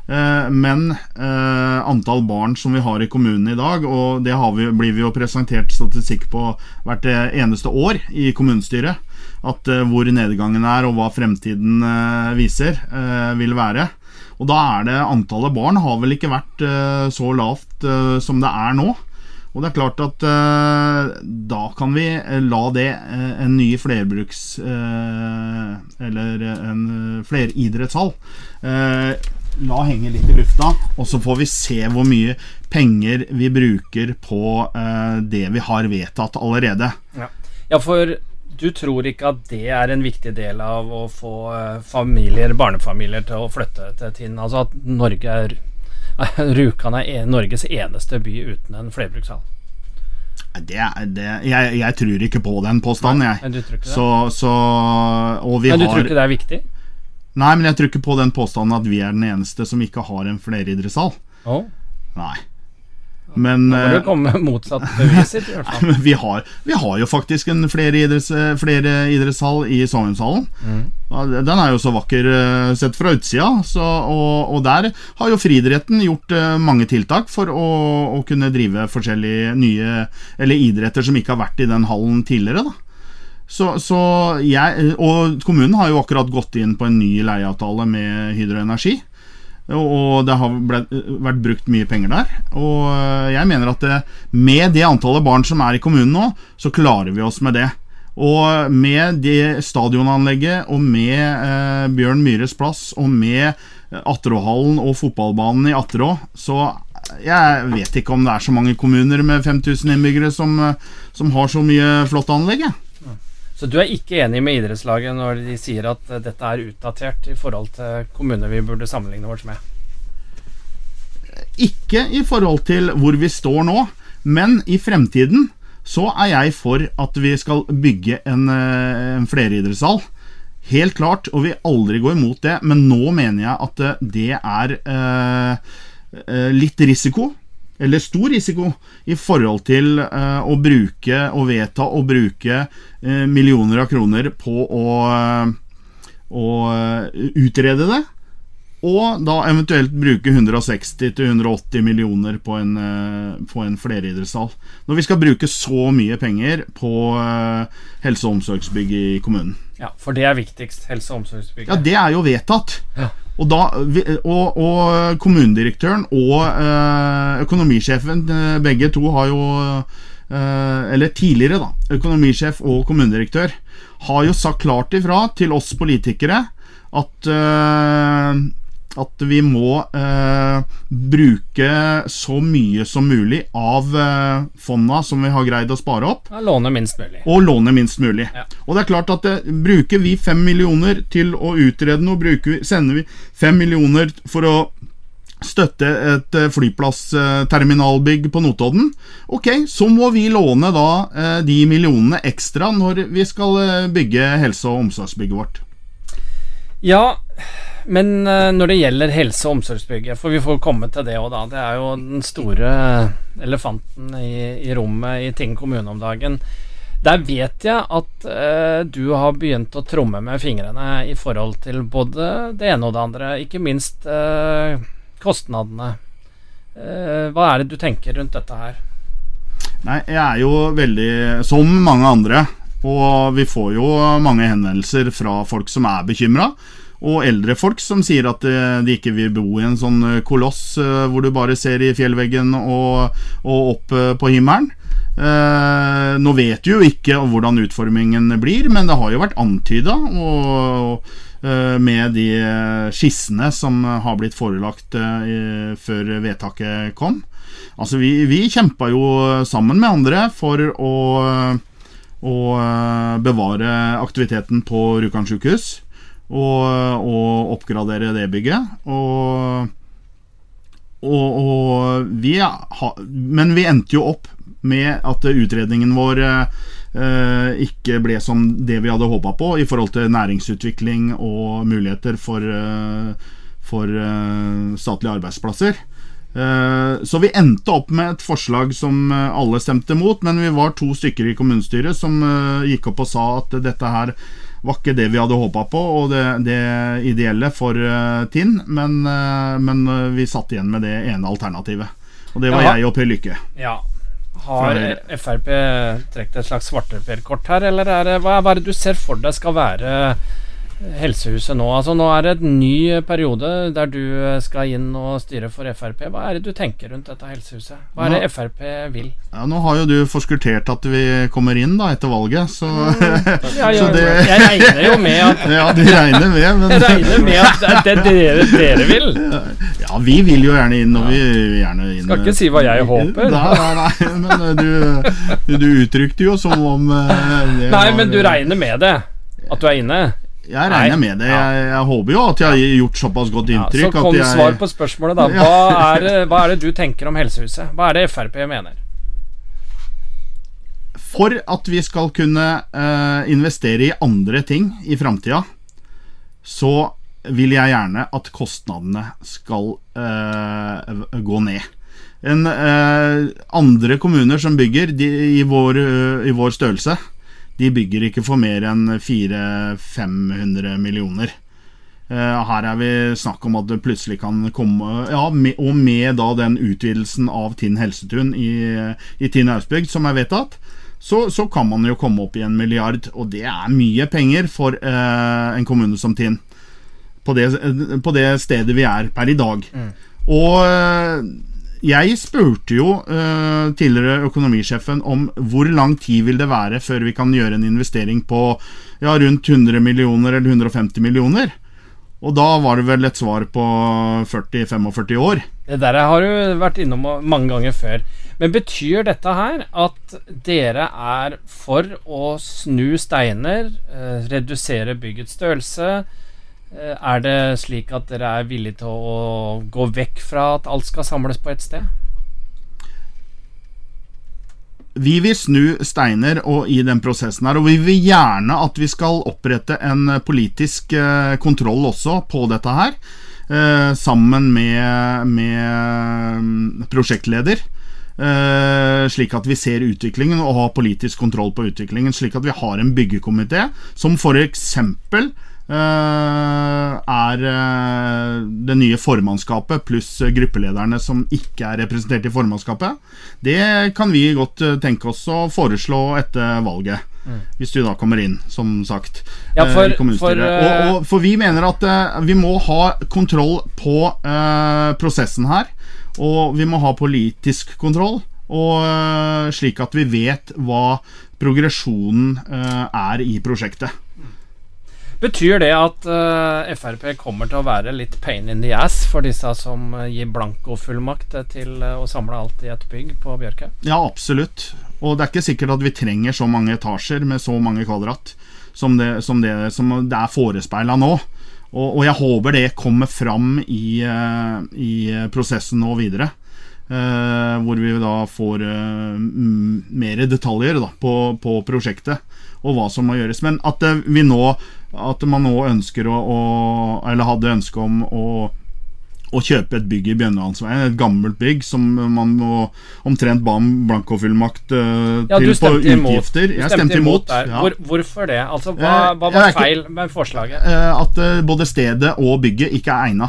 Eh, Men eh, antall barn som vi har i kommunen i dag, og det vi, blir vi jo presentert statistikk på hvert eh, eneste år i kommunestyret, at eh, hvor nedgangen er og hva fremtiden eh, viser, eh, vil være. Og da er det antallet barn har vel ikke vært eh, så lavt eh, som det er nå. Og det er klart at eh, da kan vi eh, la det eh, en ny flerbruks... eh, eller en fleridrettshall eh, la henge litt i lufta, og så får vi se hvor mye penger vi bruker på det vi har vedtatt allerede. Ja. ja, for du tror ikke at det er en viktig del av å få familier, barnefamilier til å flytte til Tinn? Altså at Norge er Rjukan er Norges eneste by uten en flerbrukshall? Det, det, jeg, jeg, tror ikke på den påstanden, jeg. Men du tror ikke det? Så, så, men du har, tror ikke det er viktig? Nei, men jeg tror ikke på den påstanden at vi er den eneste som ikke har en fleridrettshall. Oh. Nei. Men, må du eh, komme med motsatt bevis i hvert fall. Vi har, vi har, jo faktisk en flere, idretts, flere idrettshall i Sognshallen. Mm. Den er jo så vakker eh, sett fra utsida. Så, og, og, der har jo friidretten gjort eh, mange tiltak for å, å, kunne drive forskjellige nye Eller idretter som ikke har vært i den hallen tidligere. da så, så jeg, og kommunen har jo akkurat gått inn på en ny leieavtale med Hydro Energi. Og det har vært brukt mye penger der. Og eh, jeg mener at det, med det antallet barn som er i kommunen nå, så klarer vi oss med det. Og med det stadionanlegget, og med eh, Bjørn Myhres plass, og med Atteråhallen og fotballbanen i Atterå, så jeg vet ikke om det er så mange kommuner med 5000 innbyggere som, som har så mye flott anlegg. Så du er ikke enig med idrettslaget når de sier at eh, dette er utdatert i forhold til kommuner vi burde sammenligne oss med? Ikke i forhold til hvor vi står nå, men i fremtiden så er jeg for at vi skal bygge en, eh, en fleridrettshall. Helt klart, og vi aldri gå imot det, men nå mener jeg at eh, det er eh, litt risiko eller stor risiko, i forhold til eh, å bruke og vedta å bruke eh, millioner av kroner på å, uh, å utrede det. Og da eventuelt bruke 160-180 millioner på en, på en fleridrettshall. Når vi skal bruke så mye penger på helse- og omsorgsbygg i kommunen. Ja, For det er viktigst. Helse- og omsorgsbygg. Ja, det er jo vedtatt. Ja. Og, da, og, og kommunedirektøren og øh, økonomisjefen, øh, begge to har jo øh, Eller tidligere, da. Økonomisjef og kommunedirektør har jo sagt klart ifra til oss politikere at at vi må eh, bruke så mye som mulig av eh, fonda som vi har greid å spare opp. Og låne minst mulig. Og låne minst mulig. Ja. Og det er klart at eh, Bruker vi fem millioner til å utrede noe, vi, sender vi fem millioner for å støtte et eh, flyplassterminalbygg på Notodden. Ok, så må vi låne da eh, de millionene ekstra når vi skal eh, bygge helse- og omsorgsbygget vårt. Ja, men uh, når det gjelder helse- og omsorgsbygget, for vi får komme til det òg, da. Det er jo den store elefanten i, i rommet i Ting kommune om dagen. Der vet jeg at eh, du har begynt å tromme med fingrene i forhold til både det ene og det andre, ikke minst eh, kostnadene. hva er det du tenker rundt dette her? Nei, jeg er jo veldig Som mange andre og vi får jo mange henvendelser fra folk som er bekymra. Og eldre folk som sier at eh, de ikke vil bo i en sånn eh, koloss eh, hvor du bare ser i fjellveggen og, og opp på himmelen. Eh, nå vet du jo ikke hvordan utformingen blir, men det har jo vært antyda. med de skissene som har blitt forelagt eh, før vedtaket kom. Altså, vi, vi kjempa jo sammen med andre for å eh, bevare aktiviteten på Rjukan sykehus. Og, og, oppgradere det bygget. Og, og, vi ha, Men vi endte jo opp med at utredningen vår eh, ikke ble som det vi hadde håpa på i forhold til næringsutvikling og muligheter for, eh, for eh, statlige arbeidsplasser. Eh, så vi endte opp med et forslag som eh, alle stemte mot, men vi var to stykker i kommunestyret som eh, gikk opp og sa at dette her var ikke det vi hadde håpa på, og det, det, ideelle for Tinn. Men, men, vi satt igjen med det ene alternativet. Og det var ja. jeg og Per Lykke. Ja. Har Frp trukket et slags svarteperkort her, eller er det, hva er det du ser for deg skal være Helsehuset nå? Altså Nå er det et ny periode der du skal inn og styre for Frp. Hva er det du tenker rundt dette helsehuset? Hva er det Frp vil? Ja, Nå har jo du forskuttert at vi kommer inn da etter valget, så, Ja, så det jeg regner jo med at Ja, du regner med, Jeg regner med at det er det dere, dere vil. Ja, vi vil jo gjerne inn, og vi vil gjerne inn Skal ikke si hva jeg håper. Nei, nei, nei, men eh, du, du uttrykte jo som om eh, Nei, var- men du regner med det? At du er inne? Jeg regner Nei. med det. Jeg, jeg håper jo at jeg har gjort såpass godt Ja, så kom jeg svar på spørsmålet, da. Hva er, det- hva er det du tenker om Helsehuset? Hva er det Frp mener? For at vi skal kunne uh, investere i andre ting i framtida, så vil jeg gjerne at kostnadene skal uh, gå ned. En, uh, andre kommuner som bygger de, i, vår, i vår størrelse, de bygger ikke for mer enn 400-500 millioner. Eh, her er vi snakk om at det plutselig kan komme Ja, med, og med da den utvidelsen av Tinn helsetun i, i Tinn Austbygd som er vedtatt, så, så kan man jo komme opp i en milliard, og det er mye penger for eh, en kommune som Tinn. På det, på det stedet vi er per i dag. Og eh, jeg spurte jo uh, tidligere økonomisjefen om hvor lang tid vil det være før vi kan gjøre en investering på ja, rundt 100 millioner eller 150 millioner. Og da var det vel et svar på 40-45 år. Det der har du vært innom mange ganger før. Men betyr dette her at dere er for å snu steiner, eh, redusere byggets størrelse? Eh, er det slik at dere er villige til å gå vekk fra at alt skal samles på ett sted? Vi vil snu steiner og i den prosessen her, og vi vil gjerne at vi skal opprette en politisk eh, kontroll også på dette her. Eh, sammen med, med mm, prosjektleder. Slik at vi ser utviklingen og har politisk kontroll på utviklingen. Slik at vi har en byggekomité som f.eks. Uh, er eh, det nye formannskapet pluss gruppelederne som ikke er representert i formannskapet. Det kan vi godt eh, tenke oss å foreslå etter valget. Hvis du da kommer inn, som sagt. Ja, for- eh, for, eh, og, og, for vi mener at eh, vi må ha kontroll på uh, prosessen her. Og vi må ha politisk kontroll. Og uh, slik at vi vet hva progresjonen uh, er i prosjektet. Betyr det at uh, Frp kommer til å være litt pain in the ass for disse som eh, gir blankofullmakt eh, til eh, å samle alt i et bygg på Bjørke? Ja, absolutt. Og det er ikke sikkert at vi trenger så mange etasjer med så mange kvadrat som det, som det, som det er forespeila nå. Og, og jeg håper det kommer fram i, eh, i prosessen nå videre. Uh, hvor vi da får uh, mer detaljer da, på, på prosjektet og hva som må gjøres. Men at eh, vi nå At man nå ønsker å, å Eller hadde ønske om å å kjøpe et bygg i Bjørnlandsveien, et gammelt bygg som man må omtrent ba om blankofullmakt uh, Ja, til på utgifter. imot. Du Jeg stemte imot. imot ja. Hvor, hvorfor det? Altså, hva, Eh, hva var feil med forslaget? Eh, at uh, både stedet og bygget ikke er egna.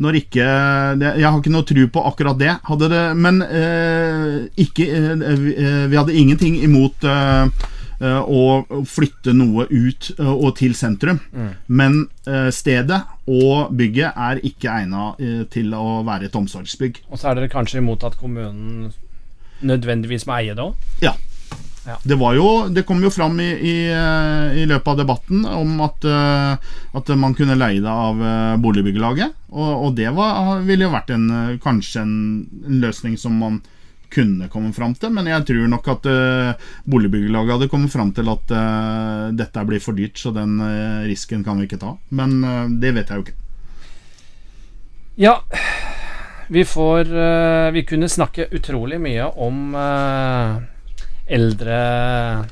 Når ikke Jeg har ikke noe tro på akkurat det. Det men eh, ikke eh, vi, eh, hadde ingenting imot eh, eh, å flytte noe ut eh, og til sentrum. Men eh, stedet og bygget er ikke egna til å være et omsorgsbygg. Og så er dere kanskje imot at kommunen nødvendigvis må eie det òg? Ja. Ja. Det, var jo, det kom jo fram i, i, eh, i løpet av debatten om at, eh, at man kunne leie det av eh, boligbyggelaget. Og, og det var, ville jo vært en, kanskje en, en løsning som man kunne komme fram til. Men jeg tror nok at uh, boligbyggelaget hadde kommet fram til at uh, dette blir for dyrt, så den uh, risken kan vi ikke ta. Men uh, det vet jeg jo ikke. Ja, vi får Vi kunne snakke utrolig mye om eldresaken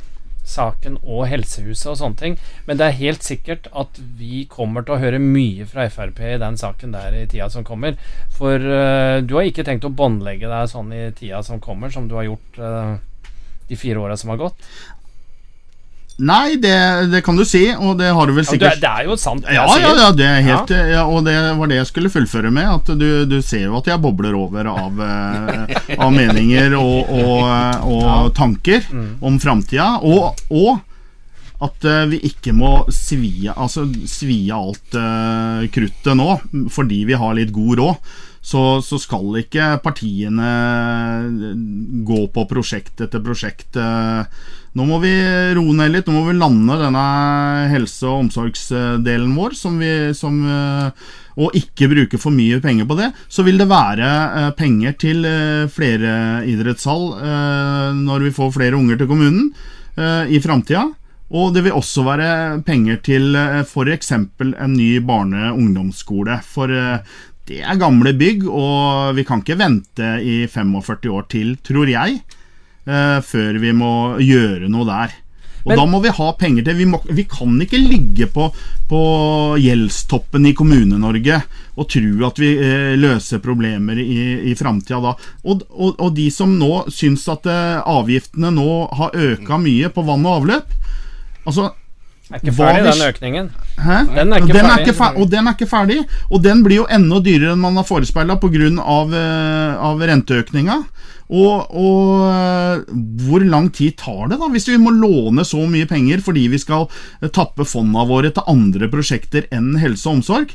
og helsehuset og sånne ting, men det er helt sikkert at vi kommer til å høre mye fra Frp i den saken der i tida som kommer. For uh, du har ikke tenkt å båndlegge deg sånn i tida som kommer, som du har gjort uh, de fire åra som har gått? Nei, det, det kan du si, og det har du vel sikkert det er jo sant, det Ja, ja, ja, det er helt ja. Og det var det jeg skulle fullføre med. At du, du ser jo at jeg bobler over av, eh, av meninger og, og, og tanker om framtida. Og, og at eh, vi ikke må svie, altså, svi alt eh, kruttet nå, fordi vi har litt god råd. Så, så skal ikke partiene gå på prosjekt etter prosjekt. eh. Nå må vi roe ned litt. Nå må vi lande denne helse- og omsorgsdelen vår, som vi, som, eh, og ikke bruke for mye penger på det. Så vil det være eh, penger til eh, flere idrettshall når vi får flere unger til kommunen i framtida. Og det vil også være penger til f.eks. en ny barne- og ungdomsskole. For det er gamle bygg, og vi kan ikke vente i 45 år til, tror jeg, eh, før vi må gjøre noe der. Og Men- da må vi ha penger til. Vi, må, vi kan ikke ligge på, på gjeldstoppen i Kommune-Norge og tro at vi eh, løser problemer i, i framtida da. Og, og, og de som nå syns at eh, avgiftene nå har øka mye på vann og avløp Altså, Er ikke ferdig, den økningen. Hæ? Den er ikke den ferdig. Er ikke og den er ikke ferdig. Og den blir jo enda dyrere enn man har forespeila pga. Av, eh, av renteøkninga. Og, og eh, hvor lang tid tar det, da? Hvis vi må låne så mye penger fordi vi skal eh, tappe fondene våre til andre prosjekter enn helse og omsorg,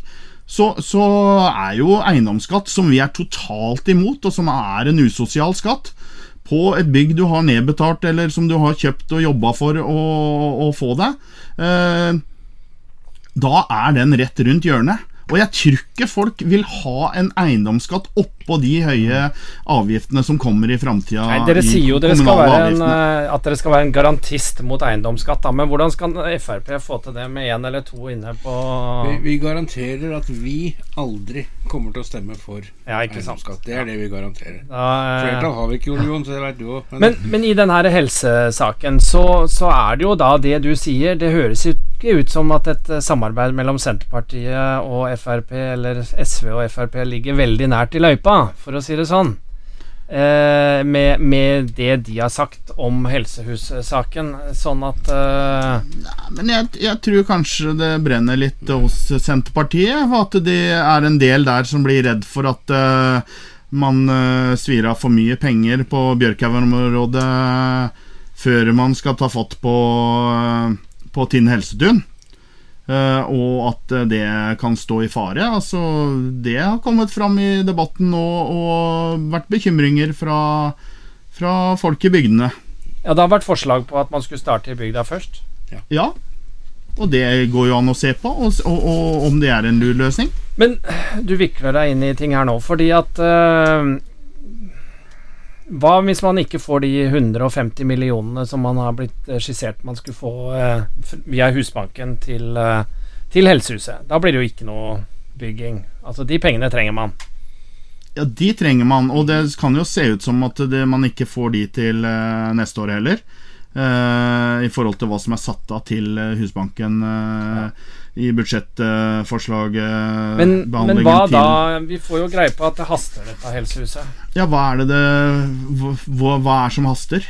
så, så er jo eiendomsskatt, som vi er totalt imot, og som er en usosial skatt, på et bygg du har nedbetalt, eller som du har kjøpt og jobba for å, få deg, eh, da er den rett rundt hjørnet. Og jeg tror ikke folk vil ha en eiendomsskatt oppå de høye avgiftene som kommer i framtida. Dere sier jo dere skal være en, eh, at dere skal være en garantist mot eiendomsskatt, da. Men hvordan skal Frp få til det med én eller to inne på Vi, vi garanterer at vi aldri kommer til å stemme for Ja, eiendomsskatt. Det er det vi garanterer. da, eh, Flertall har vi ikke, Ole Jon, så det vet du òg. Men, men i denne helsesaken så, så er det jo da det du sier. Det høres jo ikke ut som at et eh, samarbeid mellom Senterpartiet og Frp, eller SV og Frp, ligger veldig nært i løypa, for å si det sånn. Eh, med, med det de har sagt om helsehussaken. Sånn at eh, Men jeg, jeg tror kanskje det brenner litt hos Senterpartiet. for At det er en del der som blir redd for at eh, man uh, svir av for mye penger på Bjørkhaugen-området før man skal ta fatt på, eh, på Tinn helsetun. Uh, og at eh, det kan stå i fare. Altså, det har kommet fram i debatten nå og vært bekymringer fra, fra folk i bygdene. Ja, det har vært forslag på at man skulle starte i bygda først. Ja, og det går jo an å se på, og, og, og om det er en lur løsning. Men du vikler deg inn i ting her nå, fordi at eh, Hva hvis man ikke får de 150 millionene som man har blitt eh, skissert man skulle få eh, via Husbanken til, eh, til Helsehuset? Da blir det jo ikke noe bygging. Altså, de pengene trenger man. Ja, de trenger man, og det kan jo se ut som at det, man ikke får de til eh, neste år heller. Eh, I forhold til hva som er satt av til eh, Husbanken eh, i budsjettforslaget. Men, men hva til- da? Vi får jo greie på at det haster, dette Helsehuset. Ja, hva er det det Hva, hva- er som haster?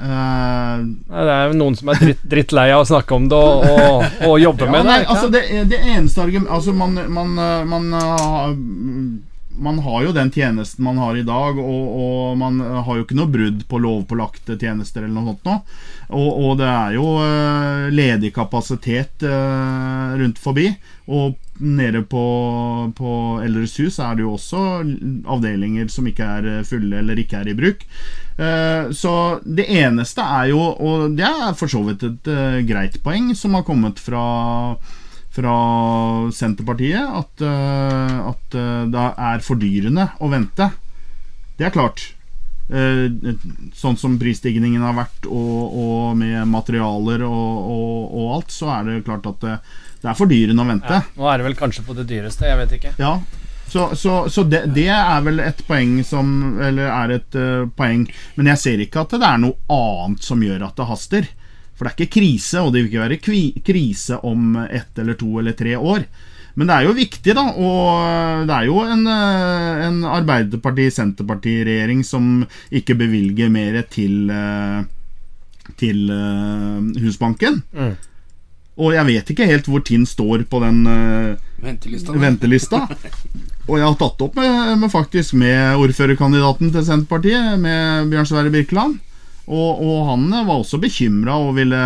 Uh, Det er jo noen som er dritt, drittlei av å snakke om det og, og, og jobbe Ja, med det. nei, altså det, det eneste argument Altså man, man, man, man har jo den tjenesten man har i dag, og, og man har jo ikke noe brudd på lovpålagte tjenester eller noe sånt nå. Og, og det er jo eh, ledig kapasitet eh, rundt forbi. Og nede på, på Eldres hus er det jo også avdelinger som ikke er eh, fulle eller ikke er i bruk. Så det eneste er jo, og det er for så vidt et greit poeng som har kommet fra fra Senterpartiet at, eh, at eh, det er fordyrende å vente. Det er klart. Eh, sånn som prisstigningen har vært, og, og med materialer og, og, og alt, så er det klart at det, det er fordyrende å vente. Ja, nå er det vel kanskje på det dyreste, jeg vet ikke. Ja, så, så, så det, det er vel et poeng som Eller er et uh, poeng. Men jeg ser ikke at det er noe annet som gjør at det haster. For det er ikke krise, og det vil ikke være kvi, krise om ett eller to eller tre år. Men det er jo viktig, da. Og det er jo en, eh, en Arbeiderparti-Senterparti-regjering som ikke bevilger mer til, eh, til eh, Husbanken. Mm. Og jeg vet ikke helt hvor Tinn står på den eh, Ventelista. ventelista. Og jeg har tatt opp med, med faktisk med ordførerkandidaten til Senterpartiet, med Bjørn Sverre Birkeland. Og, og han eh, var også bekymra og ville,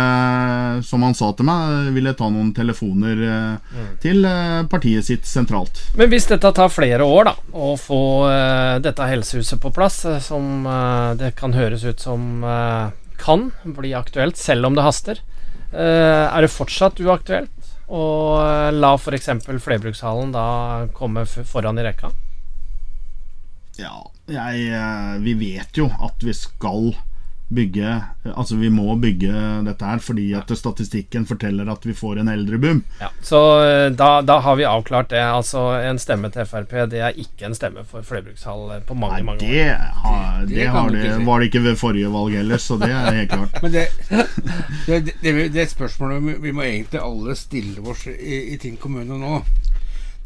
som han sa til meg, ville ta noen telefoner mm. til eh, partiet sitt sentralt. Men hvis dette tar flere år, da, å få eh, dette helsehuset på plass, eh, som eh, det kan høres ut som eh, kan bli aktuelt, selv om det haster, eh, er det fortsatt uaktuelt eh, la f.eks. flerbrukshallen da komme foran i rekka? Ja, jeg, eh, vi vet jo at vi skal bygge Altså vi må bygge dette her fordi at statistikken forteller at vi får en eldreboom. Ja, så eh, da, da har vi avklart det. Altså En stemme til Frp, det er ikke en stemme for flerbrukshall eh, på mange, Nei, mange år. det, har, Det det, har det, si. var det ikke ved forrige valg heller, så det er helt klart. Men det, det, det, det, det spørsmålet vi- vi må egentlig alle stille oss i, i Tinn kommune nå,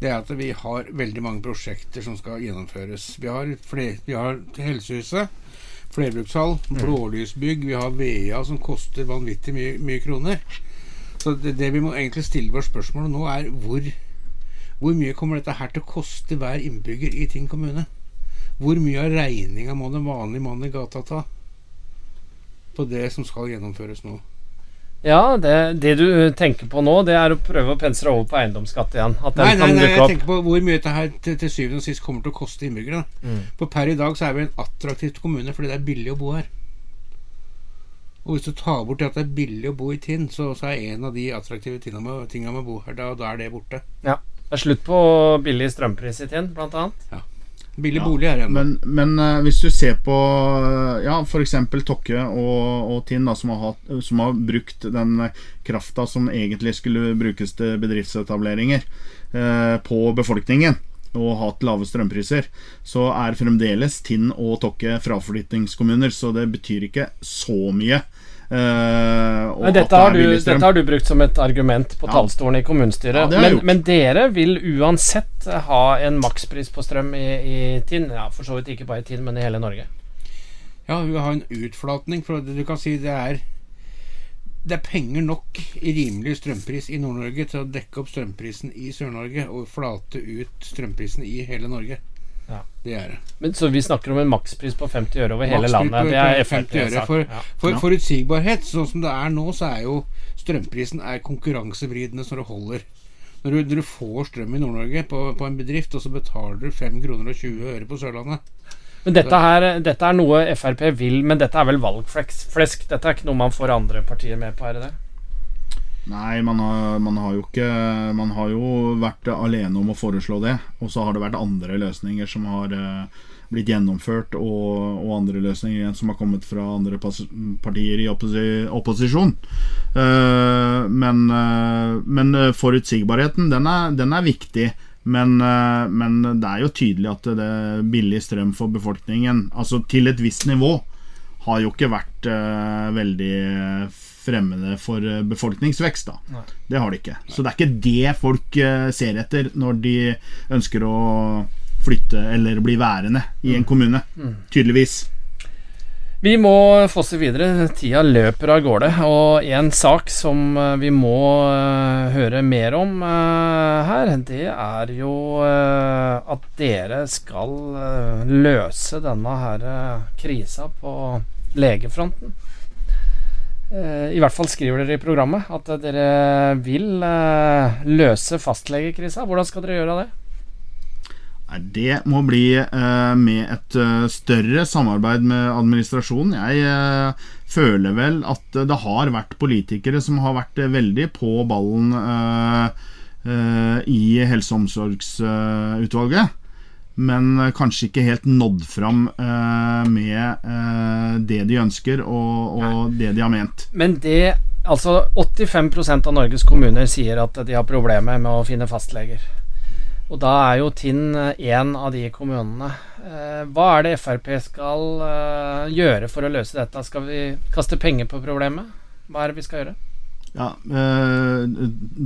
det er at vi har veldig mange prosjekter som skal gjennomføres. Vi har, flere, vi har Helsehuset, flerbrukshall, blålysbygg, vi har VEA som koster vanvittig mye, mye kroner. Så det, det vi må egentlig stille vårt spørsmål nå, er hvor, hvor mye kommer dette her til å koste hver innbygger i Tinn kommune? Hvor mye av regninga må den vanlige mannen i gata ta? på det som skal gjennomføres nå. Ja, det, det du tenker på nå, det er å prøve å pensle over på eiendomsskatt igjen. At den Nei, nei, kan nei, jeg tenker på hvor mye dette her til, til syvende og sist kommer til å koste innbyggerne. Mm. For per i dag så er vi en attraktiv kommune fordi det er billig å bo her. Og hvis du tar bort det at det er billig å bo i Tinn, så, så er en av de attraktive tinga med, tinga med å bo her, da, da er det borte. Ja. Det er slutt på billig strømpris i Tinn, blant annet. Billig Ja, bolig er ennå. Men, men uh, hvis du ser på uh, ja, f.eks. Tokke og, og Tinn, da, som, har hatt, som har brukt den eh, krafta som egentlig skulle brukes til bedriftsetableringer, uh, på befolkningen og hatt lave strømpriser, så er fremdeles Tinn og Tokke fraflyttingskommuner, så det betyr ikke så mye. Eh, og Men at dette det har, du, dette har du brukt som et argument på Ja. talerstolen i kommunestyret. Ja, men, men dere vil uansett ha en makspris på strøm i, i Tinn. Ja, for så vidt ikke bare i Tinn, men i hele Norge. Ja, vi vil ha en utflatning. For du kan si det er Det er penger nok i rimelig strømpris i Nord-Norge til å dekke opp strømprisen i Sør-Norge og flate ut strømprisen i hele Norge. Ja. Det er det. Men, så vi snakker om en makspris på 50 øre over hele Makspris landet. Det er 50 øre. For, for Ja. forutsigbarhet, sånn som det er nå, så er jo strømprisen er konkurransevridende så det holder. Når du, når du får strøm i Nord-Norge på, på en bedrift, og så betaler du 5 kroner og 20 øre på Sørlandet Men dette, her, dette er noe Frp vil, men dette er vel valgflesk? Dette er ikke noe man får andre partier med på, er det det? Nei, man har, man har jo ikke Man har jo vært alene om å foreslå det. Og så har det vært andre løsninger som har eh, blitt gjennomført, og, og andre løsninger igjen som har kommet fra andre partier i opposi opposisjon. Uh, men, uh, men forutsigbarheten, den er, den er viktig. Men, uh, men det er jo tydelig at det er billig strøm for befolkningen, altså til et visst nivå, har jo ikke vært veldig fremmede for eh, befolkningsvekst. da Det har de ikke. Så det er ikke det folk eh, ser etter når de ønsker å flytte eller bli værende i en kommune. Tydeligvis. Vi må fosse videre. Tida løper av gårde. Og en sak som eh, vi må høre mer om her, det er jo at dere skal løse denne her krisa på legefronten. Eh, I hvert fall skriver dere i programmet at dere vil eh, løse fastlegekrisa. Hvordan skal dere gjøre det? Det må bli eh, med et større samarbeid med administrasjonen. Jeg føler vel at det har vært politikere som har vært veldig på ballen i Helse- og omsorgsutvalget. Men eh, kanskje ikke helt nådd fram uh, med uh, det de ønsker og, og det de har ment. Men det Altså 85% av Norges kommuner sier at de har problemer med å finne fastleger. Og da er jo Tinn én en av de kommunene. Hva er det Frp skal gjøre for å løse dette? Skal vi kaste penger på problemet? Hva er det vi skal gjøre? Ja, øh,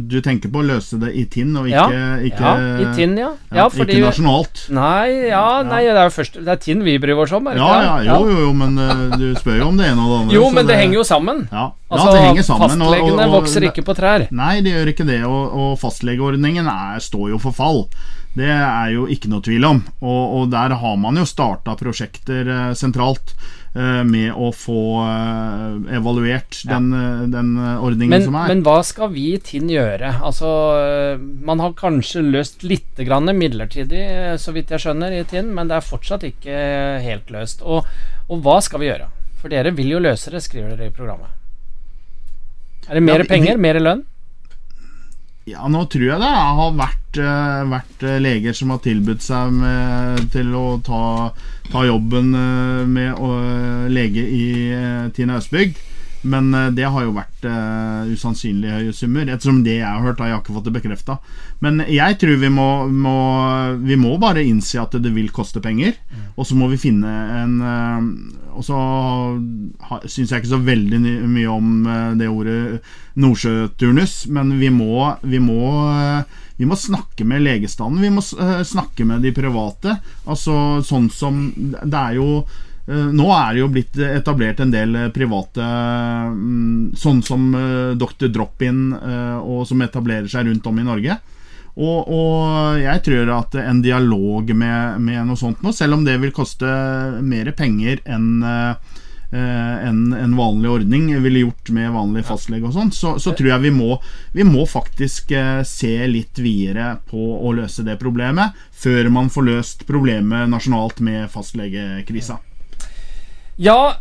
du tenker på å løse det i Tinn og Ja, ikke, ikke, ja, i Tinn, ja. ja, ja fordi, ikke nasjonalt. Nei, ja, nei, det er jo først Det er Tinn vi bryr oss om, er Ja, ikke ja, jo, jo, jo, men eh, du spør jo om det ene og det andre. Jo, så men det henger jo sammen. Ja, Altså, ja det henger sammen. Fastlegene og- og- vokser ikke på trær. Nei, det gjør ikke det. Og, og fastlegeordningen er, står jo for fall. Det er jo ikke noe tvil om. Og, og der har man jo starta prosjekter eh, sentralt. Eh, med å få eh, evaluert Ja. den, eh, den eh, ordningen Men, som er. men hva skal vi i Tinn gjøre? Altså, Man har kanskje løst litt grann midlertidig, så vidt jeg skjønner, i Tinn, men det er fortsatt ikke helt løst. Og, og hva skal vi gjøre? For dere vil jo løse det, skriver dere i programmet. Er det mer Ja, vi- penger? Mer lønn? Ja, nå tror jeg det jeg har vært, eh, vært eh, leger som har tilbudt seg med, til å ta, ta jobben eh, med lege i Tina Østbygd. Men eh, det har jo vært uh, usannsynlig høye summer. Ettersom det jeg har hørt, har jeg ikke fått det bekrefta. Men jeg tror vi må, må, vi må bare innse at det vil koste penger. Og så må vi finne en uh, Og så syns jeg ikke så veldig mye om det ordet nordsjøturnus, men vi må, vi må vi må snakke med legestanden. Vi må snakke med de private. Altså sånn som Det er jo nå er det jo blitt etablert en del eh, private mm, Sånn som eh, Dr. Drop-In, eh, og som etablerer seg rundt om i Norge. Og, og jeg tror at en dialog med, med noe sånt nå, selv om det vil koste mer penger enn eh, en, en vanlig ordning ville gjort med vanlig fastlege og sånn, så, så tror jeg vi må, vi må faktisk eh, se litt videre på å løse det problemet, før man får løst problemet nasjonalt med fastlegekrisa. Ja,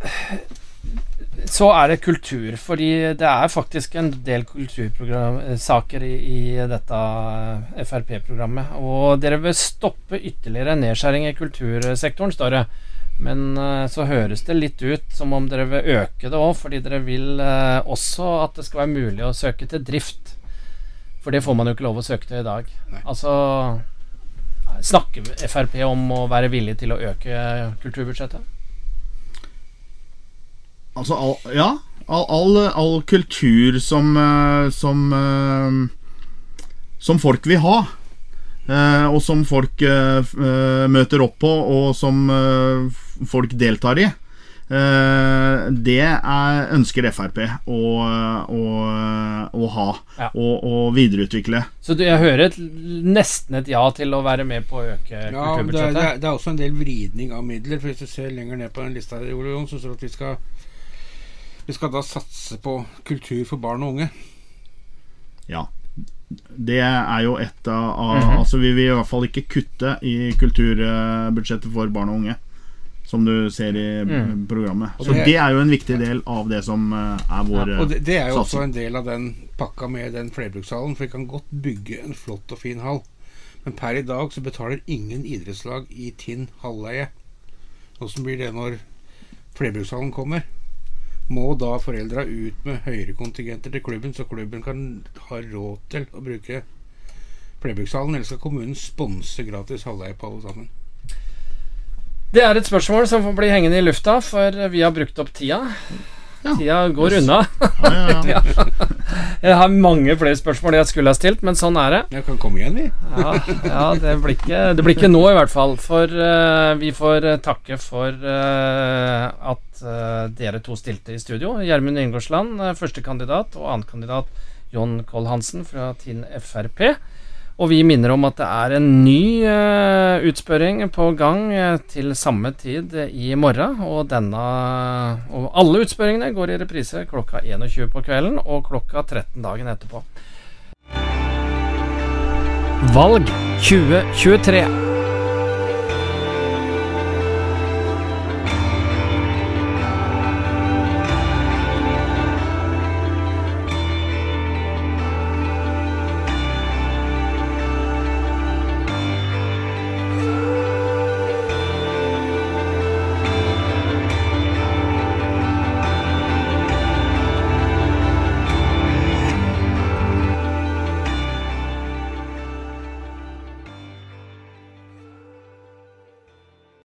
så er det kultur. Fordi det er faktisk en del kultursaker i, i dette eh, Frp-programmet. Og dere vil stoppe ytterligere nedskjæring i kultursektoren, står det. Men eh, så høres det litt ut som om dere vil øke det òg, fordi dere vil eh, også at det skal være mulig å søke til drift. For det får man jo ikke lov å søke til i dag. Nei. Altså Snakker Frp om å være villig til å øke kulturbudsjettet? Altså, all, ja. All, all, all kultur som, eh, som eh, Som folk vil ha. eh, Og som folk møter opp på, og som folk deltar i. Eh, Det er, ønsker Frp å, å, å ha Ja. og, og videreutvikle. Så du, jeg hører et, nesten et ja til å være med på å øke Ja, det er, det, det er også en del vridning av midler. For Hvis du ser lenger ned på den lista, så står det at vi skal Vi skal da satse på kultur for barn og unge. Ja. Det er jo et av, mm -hmm. Altså Vi vil i hvert fall ikke kutte i kulturbudsjettet for barn og unge. Som du ser i Mm. programmet. Så det- det er jo en viktig del av det som eh, er vår Og det, det er jo satsing. også en del av den pakka med den flerbrukshallen. For vi kan godt bygge en flott og fin hall. Men per i dag så betaler ingen idrettslag i Tinn halvleie. Åssen blir det når flerbrukshallen kommer? Må da foreldra ut med høyere kontingenter til klubben, så klubben kan ha råd til å bruke flerbrukshallen? Eller skal kommunen sponse gratis halvleie på alle sammen? Det er et spørsmål som får bli hengende i lufta, for vi har brukt opp tida. Ja. Tida går unna. Ja, ja, ja. Jeg har mange flere spørsmål jeg skulle ha stilt, men sånn er det. Jeg kan komme igjen, vi. Ja, ja det, blir ikke, det blir ikke nå, i hvert fall. For uh, vi får eh, takke for uh, at uh, dere to stilte i studio. Gjermund Ingoldsland, uh, førstekandidat, og annenkandidat John Koll Hansen fra Tinn Frp. Og vi minner om at det er en ny uh, utspørring på gang uh, til samme tid eh, i morgen. Og denne Og alle utspørringene går i reprise klokka 21 på kvelden og klokka 13 dagen etterpå. Valg 2023.